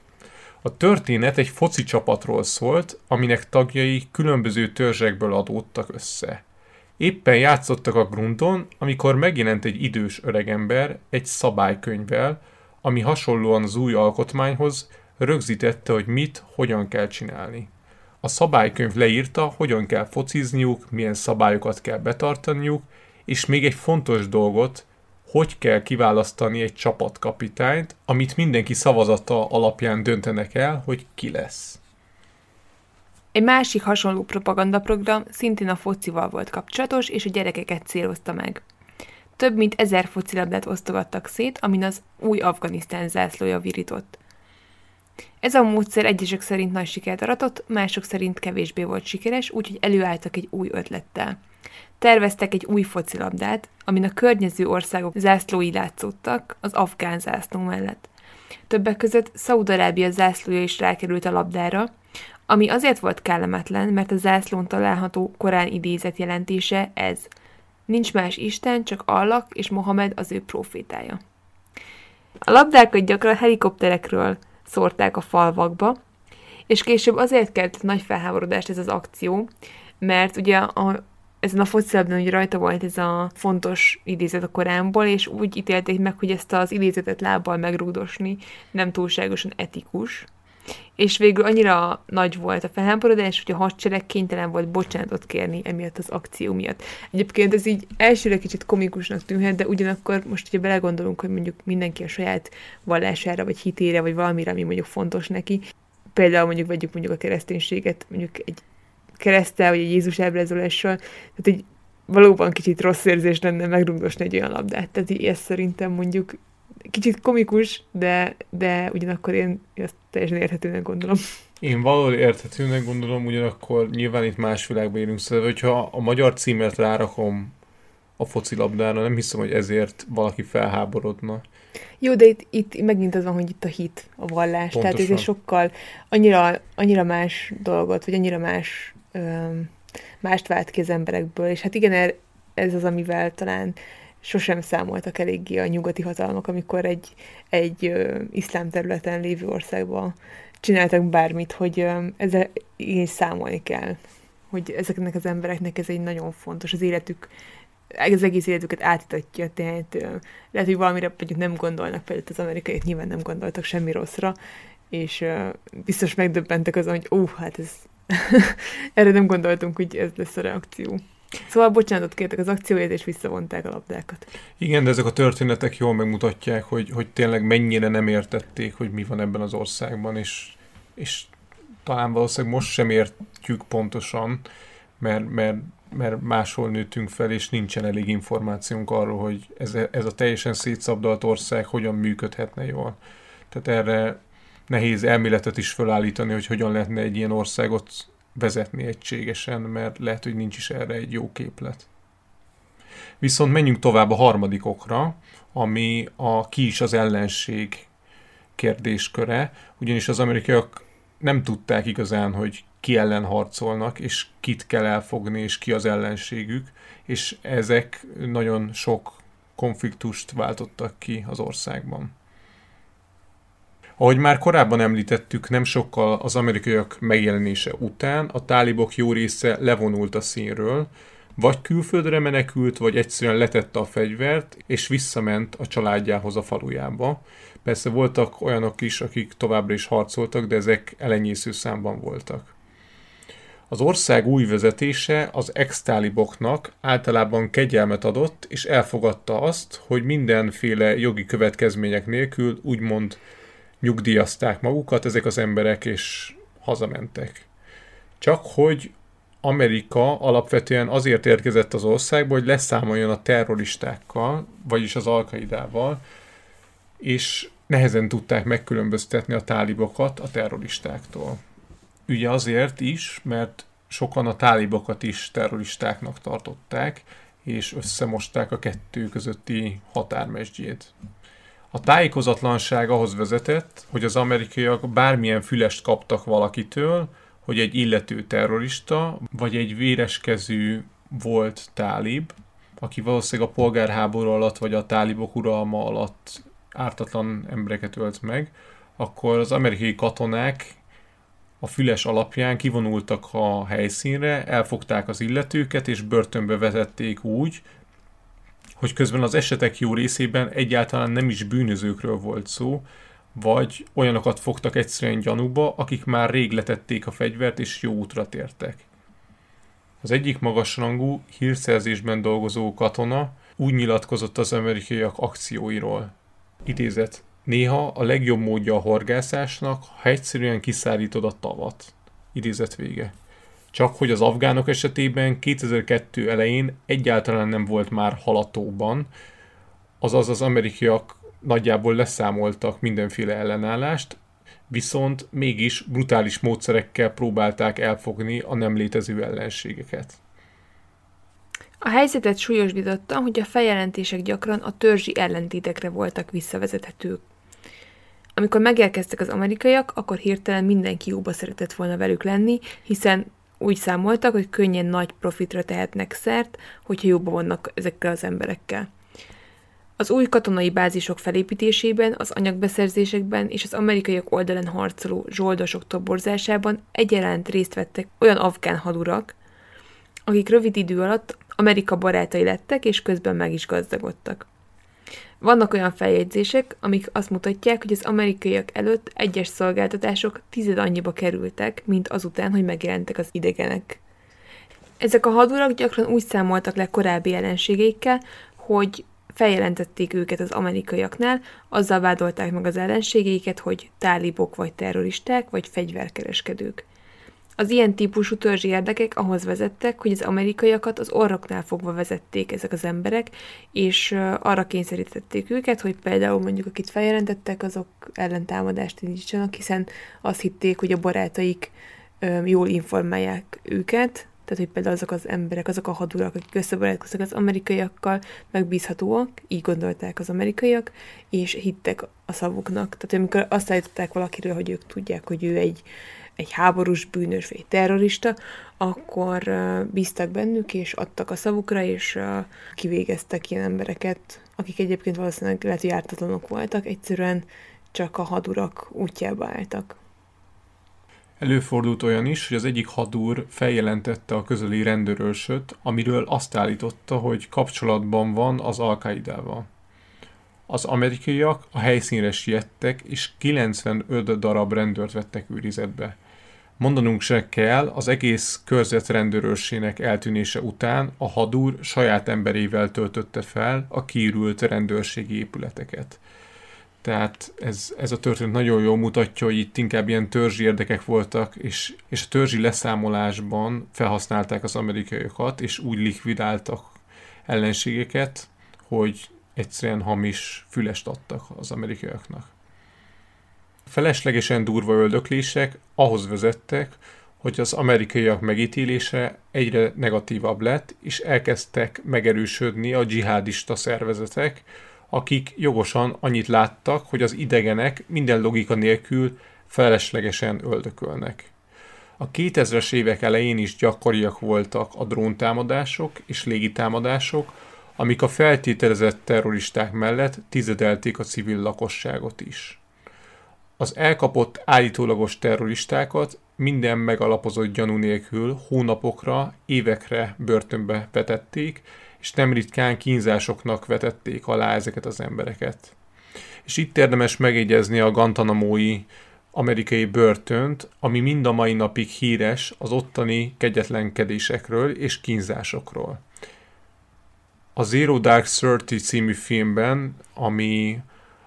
A történet egy foci csapatról szólt, aminek tagjai különböző törzsekből adódtak össze. Éppen játszottak a grundon, amikor megjelent egy idős öregember egy szabálykönyvvel, ami hasonlóan az új alkotmányhoz rögzítette, hogy mit, hogyan kell csinálni. A szabálykönyv leírta, hogyan kell focizniuk, milyen szabályokat kell betartaniuk, és még egy fontos dolgot, hogy kell kiválasztani egy csapatkapitányt, amit mindenki szavazata alapján döntenek el, hogy ki lesz. Egy másik hasonló propagandaprogram szintén a focival volt kapcsolatos, és a gyerekeket célozta meg. Több mint ezer focilabdát osztogattak szét, amin az új Afganisztán zászlója virított. Ez a módszer egyesek szerint nagy sikert aratott, mások szerint kevésbé volt sikeres, úgyhogy előálltak egy új ötlettel. Terveztek egy új focilabdát, amin a környező országok zászlói látszottak az afgán zászló mellett. Többek között Szaudarábia zászlója is rákerült a labdára, ami azért volt kellemetlen, mert a zászlón található korán idézet jelentése ez. Nincs más Isten, csak Allah és Mohamed az ő profétája. A labdákat gyakran helikopterekről szórták a falvakba, és később azért kelt nagy felháborodást ez az akció, mert ugye a, ezen a focilabdán hogy rajta volt ez a fontos idézet a Koránból, és úgy ítélték meg, hogy ezt az idézetet lábbal megrúdosni nem túlságosan etikus. És végül annyira nagy volt a felháborodás, hogy a hadsereg kénytelen volt bocsánatot kérni emiatt az akció miatt. Egyébként ez így elsőre kicsit komikusnak tűnhet, de ugyanakkor most, hogyha belegondolunk, hogy mondjuk mindenki a saját vallására, vagy hitére, vagy valamire, ami mondjuk fontos neki, például mondjuk vegyük mondjuk a kereszténységet, mondjuk egy keresztel, vagy egy Jézus ábrázolással, tehát egy valóban kicsit rossz érzés lenne megrugdosni egy olyan labdát. Tehát így ezt szerintem mondjuk kicsit komikus, de, de ugyanakkor én ezt teljesen érthetőnek gondolom. Én valahol érthetőnek gondolom, ugyanakkor nyilván itt más világban élünk, szóval hogyha a magyar címet rárakom a focilabdára, nem hiszem, hogy ezért valaki felháborodna. Jó, de itt, itt megint az van, hogy itt a hit, a vallás, Pontosan. tehát ez egy sokkal annyira, annyira más dolgot, vagy annyira más mást vált ki az emberekből, és hát igen, ez az, amivel talán sosem számoltak eléggé a nyugati hatalmak, amikor egy, egy ö, iszlám területen lévő országban csináltak bármit, hogy ö, ezzel így számolni kell. Hogy ezeknek az embereknek ez egy nagyon fontos, az életük, az egész életüket átítatja, tehát ö, lehet, hogy valamire mondjuk nem gondolnak, például az amerikaiak nyilván nem gondoltak semmi rosszra, és ö, biztos megdöbbentek azon, hogy ó, hát ez erre nem gondoltunk, hogy ez lesz a reakció. Szóval bocsánatot kértek az akcióért, és visszavonták a labdákat. Igen, de ezek a történetek jól megmutatják, hogy, hogy tényleg mennyire nem értették, hogy mi van ebben az országban, és, és talán valószínűleg most sem értjük pontosan, mert, mert, mert máshol nőttünk fel, és nincsen elég információnk arról, hogy ez, ez a teljesen szétszabdalt ország hogyan működhetne jól. Tehát erre nehéz elméletet is felállítani, hogy hogyan lehetne egy ilyen országot vezetni egységesen, mert lehet, hogy nincs is erre egy jó képlet. Viszont menjünk tovább a harmadik okra, ami a ki is az ellenség kérdésköre, ugyanis az amerikaiak nem tudták igazán, hogy ki ellen harcolnak, és kit kell elfogni, és ki az ellenségük, és ezek nagyon sok konfliktust váltottak ki az országban. Ahogy már korábban említettük, nem sokkal az amerikaiak megjelenése után a tálibok jó része levonult a színről, vagy külföldre menekült, vagy egyszerűen letette a fegyvert, és visszament a családjához a falujába. Persze voltak olyanok is, akik továbbra is harcoltak, de ezek elenyésző számban voltak. Az ország új vezetése az ex-táliboknak általában kegyelmet adott, és elfogadta azt, hogy mindenféle jogi következmények nélkül úgymond nyugdíjazták magukat ezek az emberek, és hazamentek. Csak hogy Amerika alapvetően azért érkezett az országba, hogy leszámoljon a terroristákkal, vagyis az alkaidával, és nehezen tudták megkülönböztetni a tálibokat a terroristáktól. Ugye azért is, mert sokan a tálibokat is terroristáknak tartották, és összemosták a kettő közötti határmesdjét. A tájékozatlanság ahhoz vezetett, hogy az amerikaiak bármilyen fülest kaptak valakitől, hogy egy illető terrorista, vagy egy véreskezű volt tálib, aki valószínűleg a polgárháború alatt, vagy a tálibok uralma alatt ártatlan embereket ölt meg, akkor az amerikai katonák a füles alapján kivonultak a helyszínre, elfogták az illetőket, és börtönbe vezették úgy, hogy közben az esetek jó részében egyáltalán nem is bűnözőkről volt szó, vagy olyanokat fogtak egyszerűen gyanúba, akik már rég letették a fegyvert és jó útra tértek. Az egyik magasrangú, hírszerzésben dolgozó katona úgy nyilatkozott az amerikaiak akcióiról. Idézet. Néha a legjobb módja a horgászásnak, ha egyszerűen kiszállítod a tavat. Idézet vége. Csak hogy az afgánok esetében 2002 elején egyáltalán nem volt már halatóban, azaz az amerikaiak nagyjából leszámoltak mindenféle ellenállást, viszont mégis brutális módszerekkel próbálták elfogni a nem létező ellenségeket. A helyzetet súlyosbította, hogy a feljelentések gyakran a törzsi ellentétekre voltak visszavezethetők. Amikor megérkeztek az amerikaiak, akkor hirtelen mindenki jóba szeretett volna velük lenni, hiszen úgy számoltak, hogy könnyen nagy profitra tehetnek szert, hogyha jobban vannak ezekkel az emberekkel. Az új katonai bázisok felépítésében, az anyagbeszerzésekben és az amerikaiak oldalán harcoló zsoldosok toborzásában egyaránt részt vettek olyan afgán hadurak, akik rövid idő alatt Amerika barátai lettek, és közben meg is gazdagodtak. Vannak olyan feljegyzések, amik azt mutatják, hogy az amerikaiak előtt egyes szolgáltatások tized annyiba kerültek, mint azután, hogy megjelentek az idegenek. Ezek a hadurak gyakran úgy számoltak le korábbi ellenségeikkel, hogy feljelentették őket az amerikaiaknál, azzal vádolták meg az ellenségeiket, hogy tálibok vagy terroristák vagy fegyverkereskedők. Az ilyen típusú törzsi érdekek ahhoz vezettek, hogy az amerikaiakat az orroknál fogva vezették ezek az emberek, és arra kényszerítették őket, hogy például mondjuk akit feljelentettek, azok ellentámadást indítsanak, hiszen azt hitték, hogy a barátaik jól informálják őket, tehát hogy például azok az emberek, azok a hadurak, akik összebarátkoztak az amerikaiakkal, megbízhatóak, így gondolták az amerikaiak, és hittek a szavuknak. Tehát amikor azt állították valakiről, hogy ők tudják, hogy ő egy, egy háborús bűnös vagy terrorista, akkor bíztak bennük, és adtak a szavukra, és kivégeztek ilyen embereket, akik egyébként valószínűleg lehet, hogy ártatlanok voltak, egyszerűen csak a hadurak útjába álltak. Előfordult olyan is, hogy az egyik hadúr feljelentette a közeli rendőrőrsöt, amiről azt állította, hogy kapcsolatban van az Alkaidával. Az amerikaiak a helyszínre siettek, és 95 darab rendőrt vettek őrizetbe. Mondanunk se kell, az egész körzet rendőrőrsének eltűnése után a hadúr saját emberével töltötte fel a kiürült rendőrségi épületeket. Tehát ez, ez a történet nagyon jól mutatja, hogy itt inkább ilyen törzsi érdekek voltak, és, és a törzsi leszámolásban felhasználták az amerikaiakat, és úgy likvidáltak ellenségeket, hogy egyszerűen hamis fülest adtak az amerikaiaknak. Feleslegesen durva öldöklések ahhoz vezettek, hogy az amerikaiak megítélése egyre negatívabb lett, és elkezdtek megerősödni a dzsihádista szervezetek, akik jogosan annyit láttak, hogy az idegenek minden logika nélkül feleslegesen öldökölnek. A 2000-es évek elején is gyakoriak voltak a dróntámadások és légitámadások, amik a feltételezett terroristák mellett tizedelték a civil lakosságot is. Az elkapott állítólagos terroristákat minden megalapozott gyanú nélkül hónapokra, évekre börtönbe vetették, és nem ritkán kínzásoknak vetették alá ezeket az embereket. És itt érdemes megjegyezni a Gantanamói amerikai börtönt, ami mind a mai napig híres az ottani kegyetlenkedésekről és kínzásokról. A Zero Dark Thirty című filmben, ami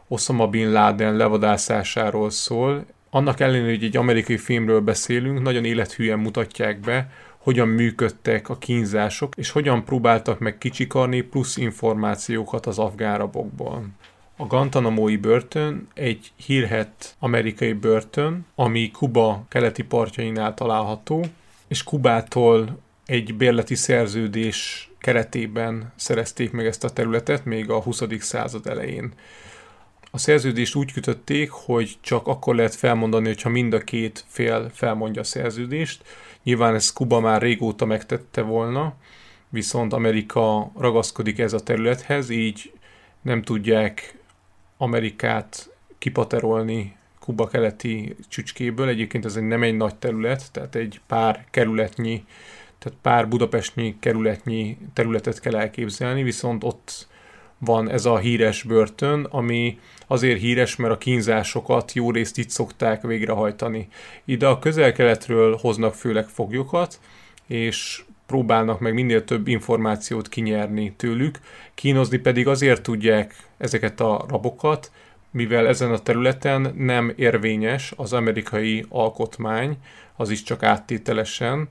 Osama Bin Laden levadászásáról szól, annak ellenére, hogy egy amerikai filmről beszélünk, nagyon élethűen mutatják be, hogyan működtek a kínzások, és hogyan próbáltak meg kicsikarni plusz információkat az afgárabokból. A Guantanamo-i börtön egy hírhet amerikai börtön, ami Kuba keleti partjainál található, és Kubától egy bérleti szerződés keretében szerezték meg ezt a területet még a 20. század elején. A szerződést úgy kötötték, hogy csak akkor lehet felmondani, hogyha mind a két fél felmondja a szerződést. Nyilván ezt Kuba már régóta megtette volna, viszont Amerika ragaszkodik ez a területhez, így nem tudják Amerikát kipaterolni Kuba keleti csücskéből. Egyébként ez nem egy nagy terület, tehát egy pár kerületnyi, tehát pár budapestnyi kerületnyi területet kell elképzelni, viszont ott van ez a híres börtön, ami azért híres, mert a kínzásokat jó részt itt szokták végrehajtani. Ide a közel-keletről hoznak főleg foglyokat, és próbálnak meg minél több információt kinyerni tőlük, kínozni pedig azért tudják ezeket a rabokat, mivel ezen a területen nem érvényes az amerikai alkotmány, az is csak áttételesen,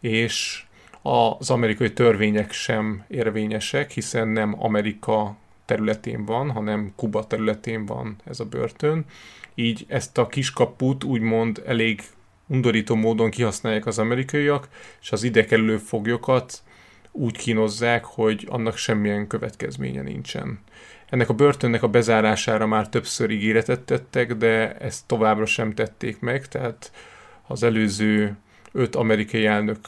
és az amerikai törvények sem érvényesek, hiszen nem Amerika területén van, hanem Kuba területén van ez a börtön. Így ezt a kiskaput úgymond elég undorító módon kihasználják az amerikaiak, és az ide kerülő foglyokat úgy kínozzák, hogy annak semmilyen következménye nincsen. Ennek a börtönnek a bezárására már többször ígéretet tettek, de ezt továbbra sem tették meg, tehát az előző öt amerikai elnök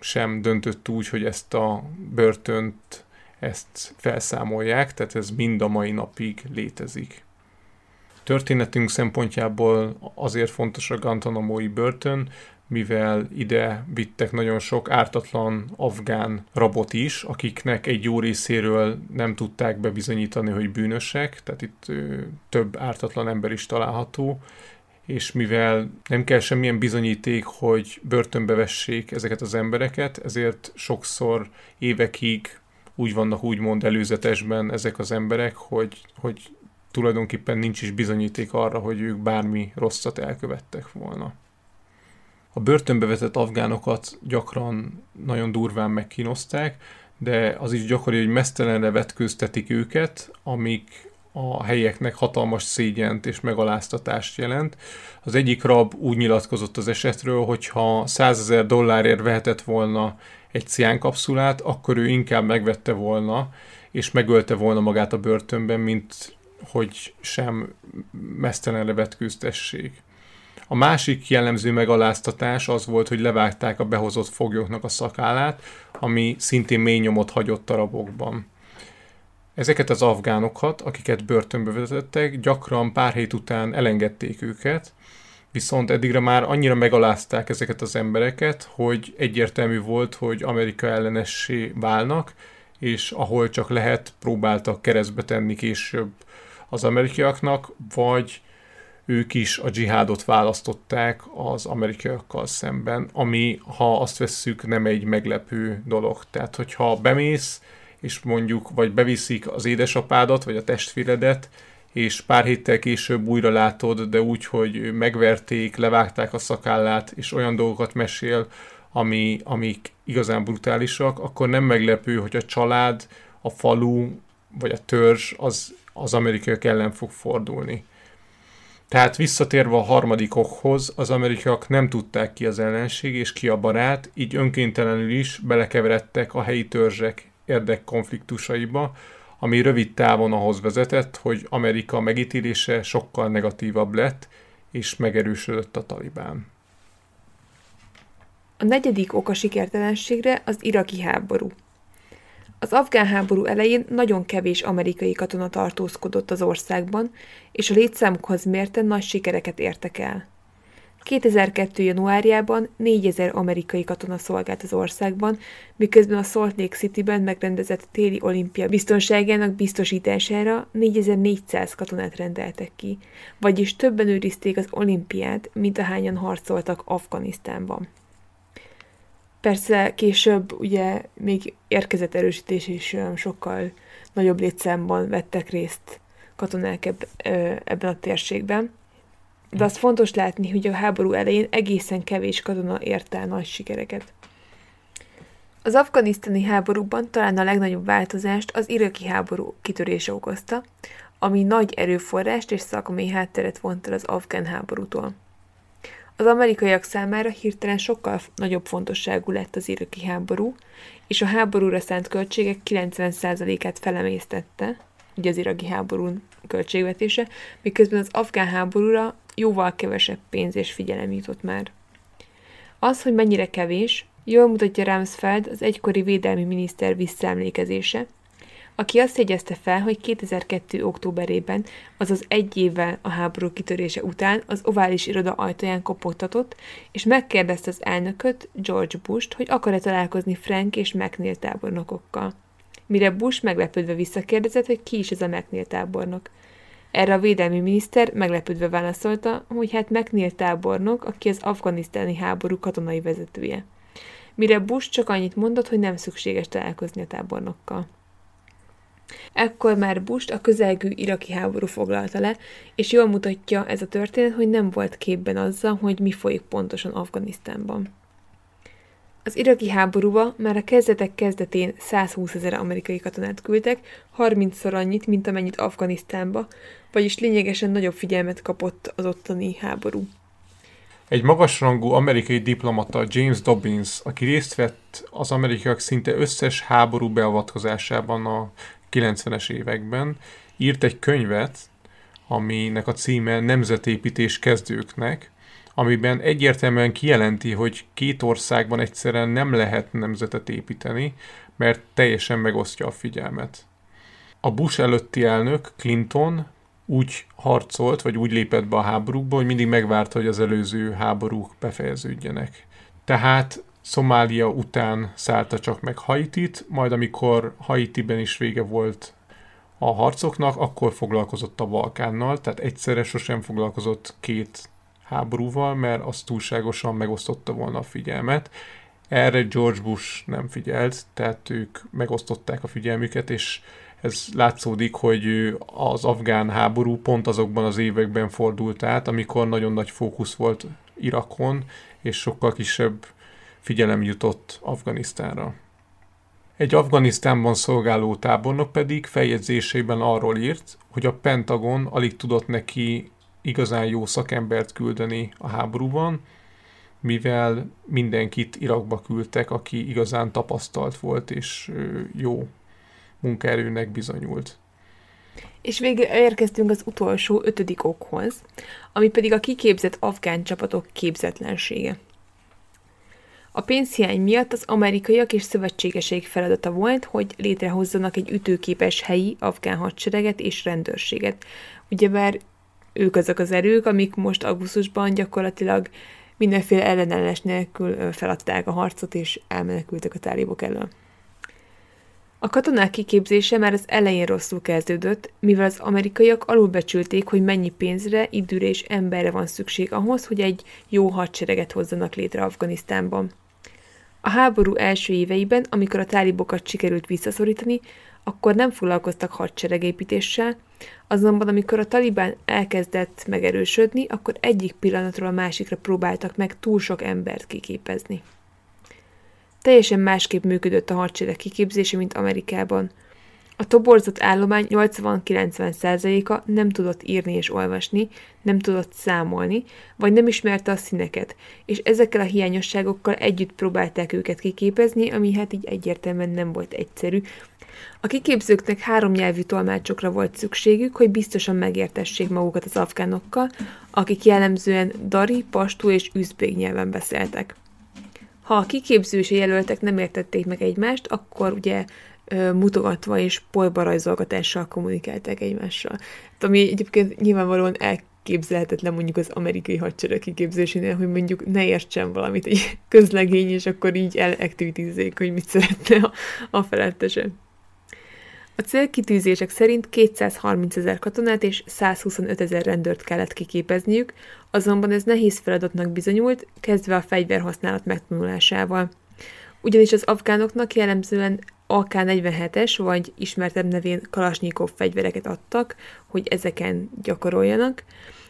sem döntött úgy, hogy ezt a börtönt ezt felszámolják, tehát ez mind a mai napig létezik. Történetünk szempontjából azért fontos a Guantanamo-i börtön, mivel ide vittek nagyon sok ártatlan afgán rabot is, akiknek egy jó részéről nem tudták bebizonyítani, hogy bűnösek, tehát itt ö, több ártatlan ember is található, és mivel nem kell semmilyen bizonyíték, hogy börtönbe vessék ezeket az embereket, ezért sokszor évekig úgy vannak úgymond előzetesben ezek az emberek, hogy, hogy tulajdonképpen nincs is bizonyíték arra, hogy ők bármi rosszat elkövettek volna. A börtönbe vetett afgánokat gyakran nagyon durván megkínozták, de az is gyakori, hogy mesztelenre vetkőztetik őket, amik a helyeknek hatalmas szégyent és megaláztatást jelent. Az egyik rab úgy nyilatkozott az esetről, hogy ha 100 ezer dollárért vehetett volna egy ciánkapszulát, akkor ő inkább megvette volna, és megölte volna magát a börtönben, mint hogy sem mesztelenre vetkőztessék. A másik jellemző megaláztatás az volt, hogy levágták a behozott foglyoknak a szakállát, ami szintén mély nyomot hagyott a rabokban. Ezeket az afgánokat, akiket börtönbe vezettek, gyakran pár hét után elengedték őket, viszont eddigre már annyira megalázták ezeket az embereket, hogy egyértelmű volt, hogy Amerika ellenessé válnak, és ahol csak lehet, próbáltak keresztbe tenni később az amerikaiaknak, vagy ők is a dzsihádot választották az amerikaiakkal szemben, ami, ha azt vesszük, nem egy meglepő dolog. Tehát, hogyha bemész, és mondjuk vagy beviszik az édesapádat, vagy a testvéredet, és pár héttel később újra látod, de úgy, hogy megverték, levágták a szakállát, és olyan dolgokat mesél, ami, amik igazán brutálisak, akkor nem meglepő, hogy a család, a falu, vagy a törzs az, az amerikaiak ellen fog fordulni. Tehát visszatérve a harmadik okhoz, az amerikaiak nem tudták ki az ellenség és ki a barát, így önkéntelenül is belekeveredtek a helyi törzsek érdekkonfliktusaiba, ami rövid távon ahhoz vezetett, hogy Amerika megítélése sokkal negatívabb lett, és megerősödött a talibán. A negyedik ok a sikertelenségre az iraki háború. Az afgán háború elején nagyon kevés amerikai katona tartózkodott az országban, és a létszámukhoz mérten nagy sikereket értek el. 2002. januárjában 4000 amerikai katona szolgált az országban, miközben a Salt Lake City-ben megrendezett téli olimpia biztonságának biztosítására 4400 katonát rendeltek ki, vagyis többen őrizték az olimpiát, mint ahányan harcoltak Afganisztánban. Persze később ugye még érkezett erősítés is sokkal nagyobb létszámban vettek részt katonák eb- ebben a térségben. De az fontos látni, hogy a háború elején egészen kevés katona ért el nagy sikereket. Az afganisztáni háborúban talán a legnagyobb változást az iraki háború kitörése okozta, ami nagy erőforrást és szakmai hátteret vont el az afgán háborútól. Az amerikaiak számára hirtelen sokkal nagyobb fontosságú lett az iraki háború, és a háborúra szánt költségek 90%-át felemésztette, ugye az iraki háború költségvetése, miközben az afgán háborúra jóval kevesebb pénz és figyelem jutott már. Az, hogy mennyire kevés, jól mutatja Ramsfeld az egykori védelmi miniszter visszaemlékezése, aki azt jegyezte fel, hogy 2002. októberében, azaz egy évvel a háború kitörése után az ovális iroda ajtaján kopogtatott, és megkérdezte az elnököt, George Bush-t, hogy akar-e találkozni Frank és McNeil tábornokokkal. Mire Bush meglepődve visszakérdezett, hogy ki is ez a McNeil tábornok. Erre a védelmi miniszter meglepődve válaszolta, hogy hát McNeil tábornok, aki az afganisztáni háború katonai vezetője. Mire Bush csak annyit mondott, hogy nem szükséges találkozni a tábornokkal. Ekkor már Bust a közelgő iraki háború foglalta le, és jól mutatja ez a történet, hogy nem volt képben azzal, hogy mi folyik pontosan Afganisztánban. Az iraki háborúba már a kezdetek kezdetén 120 ezer amerikai katonát küldtek, 30-szor annyit, mint amennyit Afganisztánba, vagyis lényegesen nagyobb figyelmet kapott az ottani háború. Egy magasrangú amerikai diplomata James Dobbins, aki részt vett az amerikaiak szinte összes háború beavatkozásában a 90-es években, írt egy könyvet, aminek a címe Nemzetépítés kezdőknek, amiben egyértelműen kijelenti, hogy két országban egyszerűen nem lehet nemzetet építeni, mert teljesen megosztja a figyelmet. A Bush előtti elnök, Clinton úgy harcolt, vagy úgy lépett be a háborúkba, hogy mindig megvárta, hogy az előző háborúk befejeződjenek. Tehát Szomália után szállta csak meg Haitit, majd amikor Haitiben is vége volt a harcoknak, akkor foglalkozott a Balkánnal, tehát egyszerre sosem foglalkozott két háborúval, mert az túlságosan megosztotta volna a figyelmet. Erre George Bush nem figyelt, tehát ők megosztották a figyelmüket, és ez látszódik, hogy az afgán háború pont azokban az években fordult át, amikor nagyon nagy fókusz volt Irakon, és sokkal kisebb figyelem jutott Afganisztánra. Egy Afganisztánban szolgáló tábornok pedig feljegyzésében arról írt, hogy a Pentagon alig tudott neki igazán jó szakembert küldeni a háborúban, mivel mindenkit Irakba küldtek, aki igazán tapasztalt volt és jó munkaerőnek bizonyult. És végül érkeztünk az utolsó ötödik okhoz, ami pedig a kiképzett afgán csapatok képzetlensége. A pénzhiány miatt az amerikaiak és szövetségeseik feladata volt, hogy létrehozzanak egy ütőképes helyi afgán hadsereget és rendőrséget. Ugyebár ők azok az erők, amik most augusztusban gyakorlatilag mindenféle ellenállás nélkül feladták a harcot, és elmenekültek a tálibok elől. A katonák kiképzése már az elején rosszul kezdődött, mivel az amerikaiak alulbecsülték, hogy mennyi pénzre, időre és emberre van szükség ahhoz, hogy egy jó hadsereget hozzanak létre Afganisztánban. A háború első éveiben, amikor a tálibokat sikerült visszaszorítani, akkor nem foglalkoztak hadseregépítéssel, azonban amikor a talibán elkezdett megerősödni, akkor egyik pillanatról a másikra próbáltak meg túl sok embert kiképezni. Teljesen másképp működött a hadsereg kiképzése, mint Amerikában. A toborzott állomány 80-90%-a nem tudott írni és olvasni, nem tudott számolni, vagy nem ismerte a színeket, és ezekkel a hiányosságokkal együtt próbálták őket kiképezni, ami hát így egyértelműen nem volt egyszerű. A kiképzőknek három nyelvű tolmácsokra volt szükségük, hogy biztosan megértessék magukat az afgánokkal, akik jellemzően dari, pastú és üzbég nyelven beszéltek. Ha a kiképzős jelöltek nem értették meg egymást, akkor ugye mutogatva és polbarajzolgatással kommunikálták egymással. Hát, ami egyébként nyilvánvalóan elképzelhetetlen mondjuk az amerikai hadsereg kiképzésénél, hogy mondjuk ne értsen valamit egy közlegény, és akkor így elaktivitizzék, hogy mit szeretne a, a felettese. A célkitűzések szerint 230 ezer katonát és 125 ezer rendőrt kellett kiképezniük, azonban ez nehéz feladatnak bizonyult, kezdve a fegyverhasználat megtanulásával. Ugyanis az afgánoknak jellemzően AK-47-es, vagy ismertebb nevén Kalasnyikov fegyvereket adtak, hogy ezeken gyakoroljanak,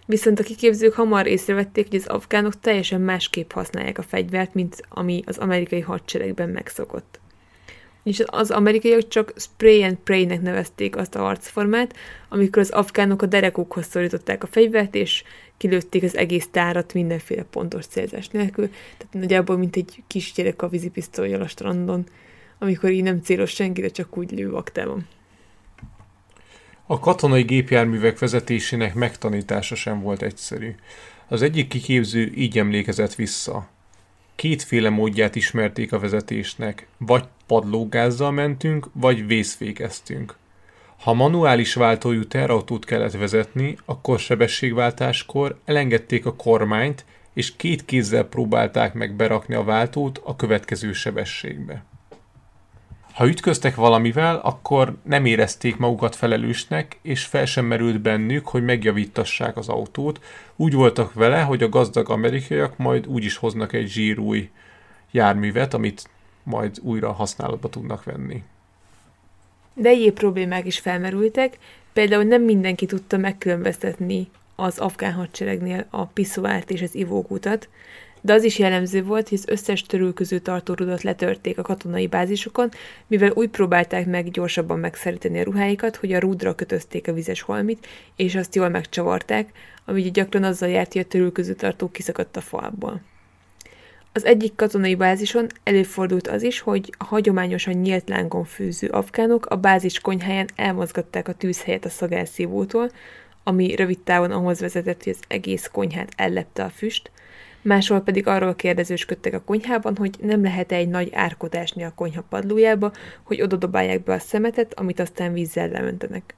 viszont a kiképzők hamar észrevették, hogy az afgánok teljesen másképp használják a fegyvert, mint ami az amerikai hadseregben megszokott. És az amerikaiak csak spray and pray-nek nevezték azt a arcformát, amikor az afgánok a derekukhoz szorították a fegyvert, és kilőtték az egész tárat mindenféle pontos célzás nélkül, tehát nagyjából mint egy kisgyerek a vízipisztolyjal a strandon amikor így nem célos senkire, csak úgy lő vaktában. A katonai gépjárművek vezetésének megtanítása sem volt egyszerű. Az egyik kiképző így emlékezett vissza. Kétféle módját ismerték a vezetésnek, vagy padlógázzal mentünk, vagy vészfékeztünk. Ha manuális váltójú terautót kellett vezetni, akkor sebességváltáskor elengedték a kormányt, és két kézzel próbálták meg berakni a váltót a következő sebességbe. Ha ütköztek valamivel, akkor nem érezték magukat felelősnek, és fel sem merült bennük, hogy megjavítassák az autót. Úgy voltak vele, hogy a gazdag amerikaiak majd úgy is hoznak egy zsírúj járművet, amit majd újra használatba tudnak venni. De egyéb problémák is felmerültek, például nem mindenki tudta megkülönböztetni az afgán hadseregnél a piszoárt és az ivókutat, de az is jellemző volt, hogy az összes törülköző tartórudat letörték a katonai bázisokon, mivel úgy próbálták meg gyorsabban megszeríteni a ruháikat, hogy a rúdra kötözték a vizes holmit, és azt jól megcsavarták, ami gyakran azzal járt, hogy a törülköző tartó kiszakadt a falból. Az egyik katonai bázison előfordult az is, hogy a hagyományosan nyílt lángon főző afgánok a bázis konyháján elmozgatták a tűzhelyet a szagálszívótól, ami rövid távon ahhoz vezetett, hogy az egész konyhát ellepte a füst, máshol pedig arról kérdezősködtek a konyhában, hogy nem lehet-e egy nagy árkot ásni a konyha padlójába, hogy oda dobálják be a szemetet, amit aztán vízzel leöntenek.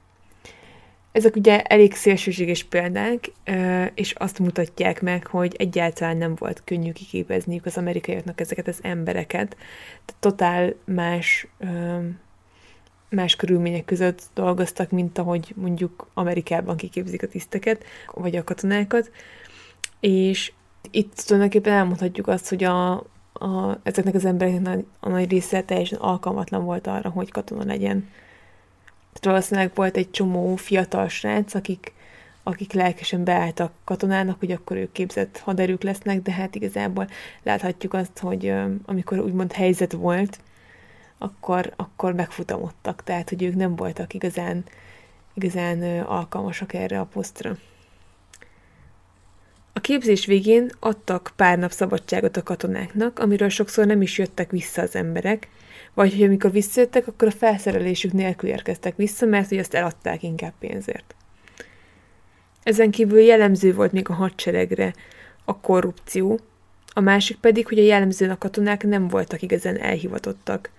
Ezek ugye elég szélsőséges példák, és azt mutatják meg, hogy egyáltalán nem volt könnyű kiképezniük az amerikaiaknak ezeket az embereket. Tehát totál más, más körülmények között dolgoztak, mint ahogy mondjuk Amerikában kiképzik a tiszteket, vagy a katonákat. És itt tulajdonképpen elmondhatjuk azt, hogy a, a, ezeknek az embereknek a nagy része teljesen alkalmatlan volt arra, hogy katona legyen. Tehát valószínűleg volt egy csomó fiatal srác, akik, akik lelkesen beálltak katonának, hogy akkor ők képzett haderők lesznek, de hát igazából láthatjuk azt, hogy amikor úgymond helyzet volt, akkor, akkor megfutamodtak, tehát hogy ők nem voltak igazán, igazán alkalmasak erre a posztra. A képzés végén adtak pár nap szabadságot a katonáknak, amiről sokszor nem is jöttek vissza az emberek, vagy hogy amikor visszajöttek, akkor a felszerelésük nélkül érkeztek vissza, mert hogy azt eladták inkább pénzért. Ezen kívül jellemző volt még a hadseregre a korrupció, a másik pedig, hogy a jellemzően a katonák nem voltak igazán elhivatottak.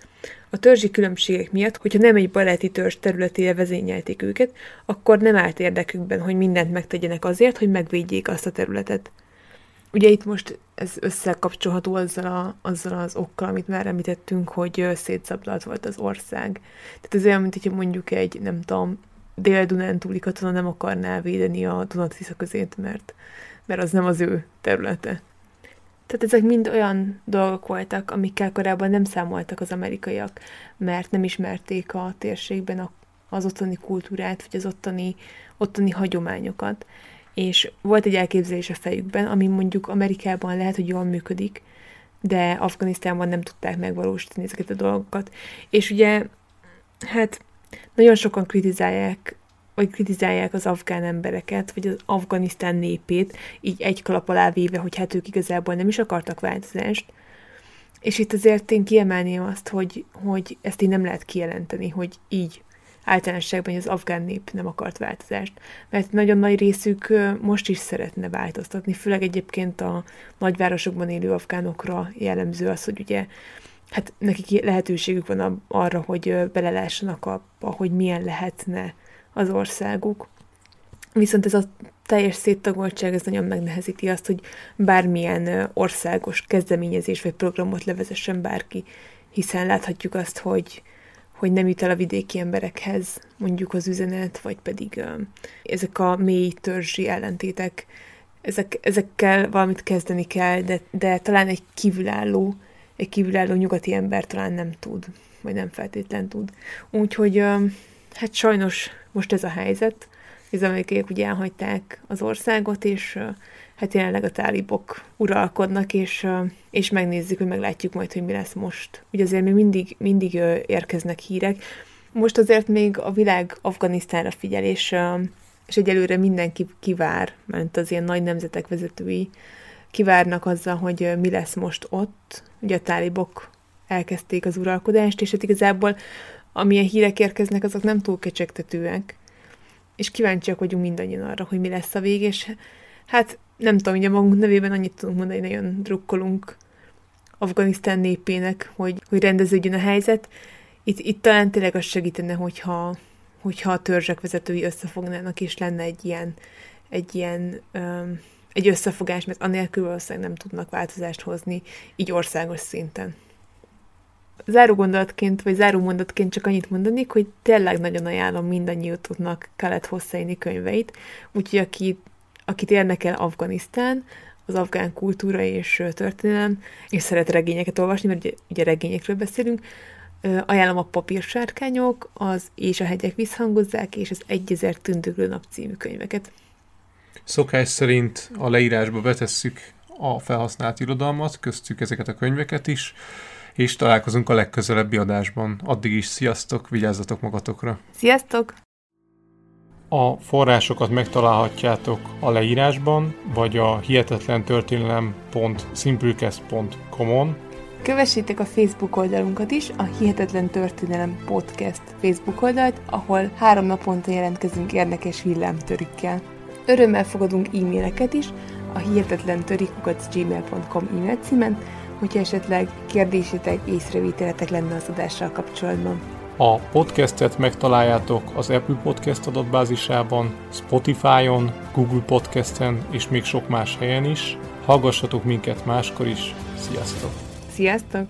A törzsi különbségek miatt, hogyha nem egy baráti törzs területére vezényelték őket, akkor nem állt érdekükben, hogy mindent megtegyenek azért, hogy megvédjék azt a területet. Ugye itt most ez összekapcsolható azzal, a, azzal az okkal, amit már említettünk, hogy szétszabdalt volt az ország. Tehát ez olyan, mint hogyha mondjuk egy, nem tudom, dél-dunántúli katona nem akarná védeni a Dunatisza közét, mert, mert az nem az ő területe. Tehát ezek mind olyan dolgok voltak, amikkel korábban nem számoltak az amerikaiak, mert nem ismerték a térségben az ottani kultúrát, vagy az ottani, ottani hagyományokat. És volt egy elképzelés a fejükben, ami mondjuk Amerikában lehet, hogy jól működik, de Afganisztánban nem tudták megvalósítani ezeket a dolgokat. És ugye, hát nagyon sokan kritizálják vagy kritizálják az afgán embereket, vagy az Afganisztán népét, így egy kalap alá véve, hogy hát ők igazából nem is akartak változást. És itt azért én kiemelném azt, hogy, hogy ezt így nem lehet kijelenteni, hogy így általánosságban az afgán nép nem akart változást. Mert nagyon nagy részük most is szeretne változtatni, főleg egyébként a nagyvárosokban élő afgánokra jellemző az, hogy ugye hát nekik lehetőségük van arra, hogy belelássanak abba, hogy milyen lehetne az országuk. Viszont ez a teljes széttagoltság ez nagyon megnehezíti azt, hogy bármilyen országos kezdeményezés vagy programot levezessen bárki, hiszen láthatjuk azt, hogy, hogy nem jut el a vidéki emberekhez mondjuk az üzenet, vagy pedig ezek a mély törzsi ellentétek, ezek, ezekkel valamit kezdeni kell, de, de talán egy kívülálló, egy kívülálló nyugati ember talán nem tud, vagy nem feltétlen tud. Úgyhogy hát sajnos most ez a helyzet, az amerikaiak ugye elhagyták az országot, és hát jelenleg a tálibok uralkodnak, és, és megnézzük, hogy meglátjuk majd, hogy mi lesz most. Ugye azért még mindig, mindig érkeznek hírek. Most azért még a világ Afganisztánra figyel, és, és egyelőre mindenki kivár, mert az ilyen nagy nemzetek vezetői kivárnak azzal, hogy mi lesz most ott. Ugye a tálibok elkezdték az uralkodást, és hát igazából amilyen hírek érkeznek, azok nem túl kecsegtetőek. És kíváncsiak vagyunk mindannyian arra, hogy mi lesz a vég, és hát nem tudom, ugye magunk nevében annyit tudunk mondani, nagyon drukkolunk Afganisztán népének, hogy, hogy rendeződjön a helyzet. Itt, itt talán tényleg az segítene, hogyha, hogyha a törzsek vezetői összefognának, és lenne egy ilyen, egy ilyen um, egy összefogás, mert anélkül valószínűleg nem tudnak változást hozni, így országos szinten záró gondolatként, vagy záró mondatként csak annyit mondanék, hogy tényleg nagyon ajánlom mindannyiótoknak Khaled Hosseini könyveit, úgyhogy aki, akit érdekel Afganisztán, az afgán kultúra és történelem, és szeret regényeket olvasni, mert ugye, ugye regényekről beszélünk, ajánlom a Papírsárkányok, az És a hegyek visszhangozzák, és az Egyezer tündöklő nap című könyveket. Szokás szerint a leírásba betesszük a felhasznált irodalmat, köztük ezeket a könyveket is, és találkozunk a legközelebbi adásban. Addig is sziasztok, vigyázzatok magatokra! Sziasztok! A forrásokat megtalálhatjátok a leírásban, vagy a hihetetlen történelem.simplecast.com-on. Kövessétek a Facebook oldalunkat is, a Hihetetlen Történelem Podcast Facebook oldalt, ahol három naponta jelentkezünk érdekes villámtörikkel. Örömmel fogadunk e-maileket is a hihetetlen gmail.com e-mail címen, hogyha esetleg kérdésetek, észrevételetek lenne az adással kapcsolatban. A podcastet megtaláljátok az Apple Podcast adatbázisában, Spotify-on, Google Podcasten és még sok más helyen is. Hallgassatok minket máskor is. Sziasztok! Sziasztok!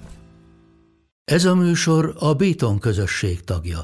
Ez a műsor a Béton közösség tagja.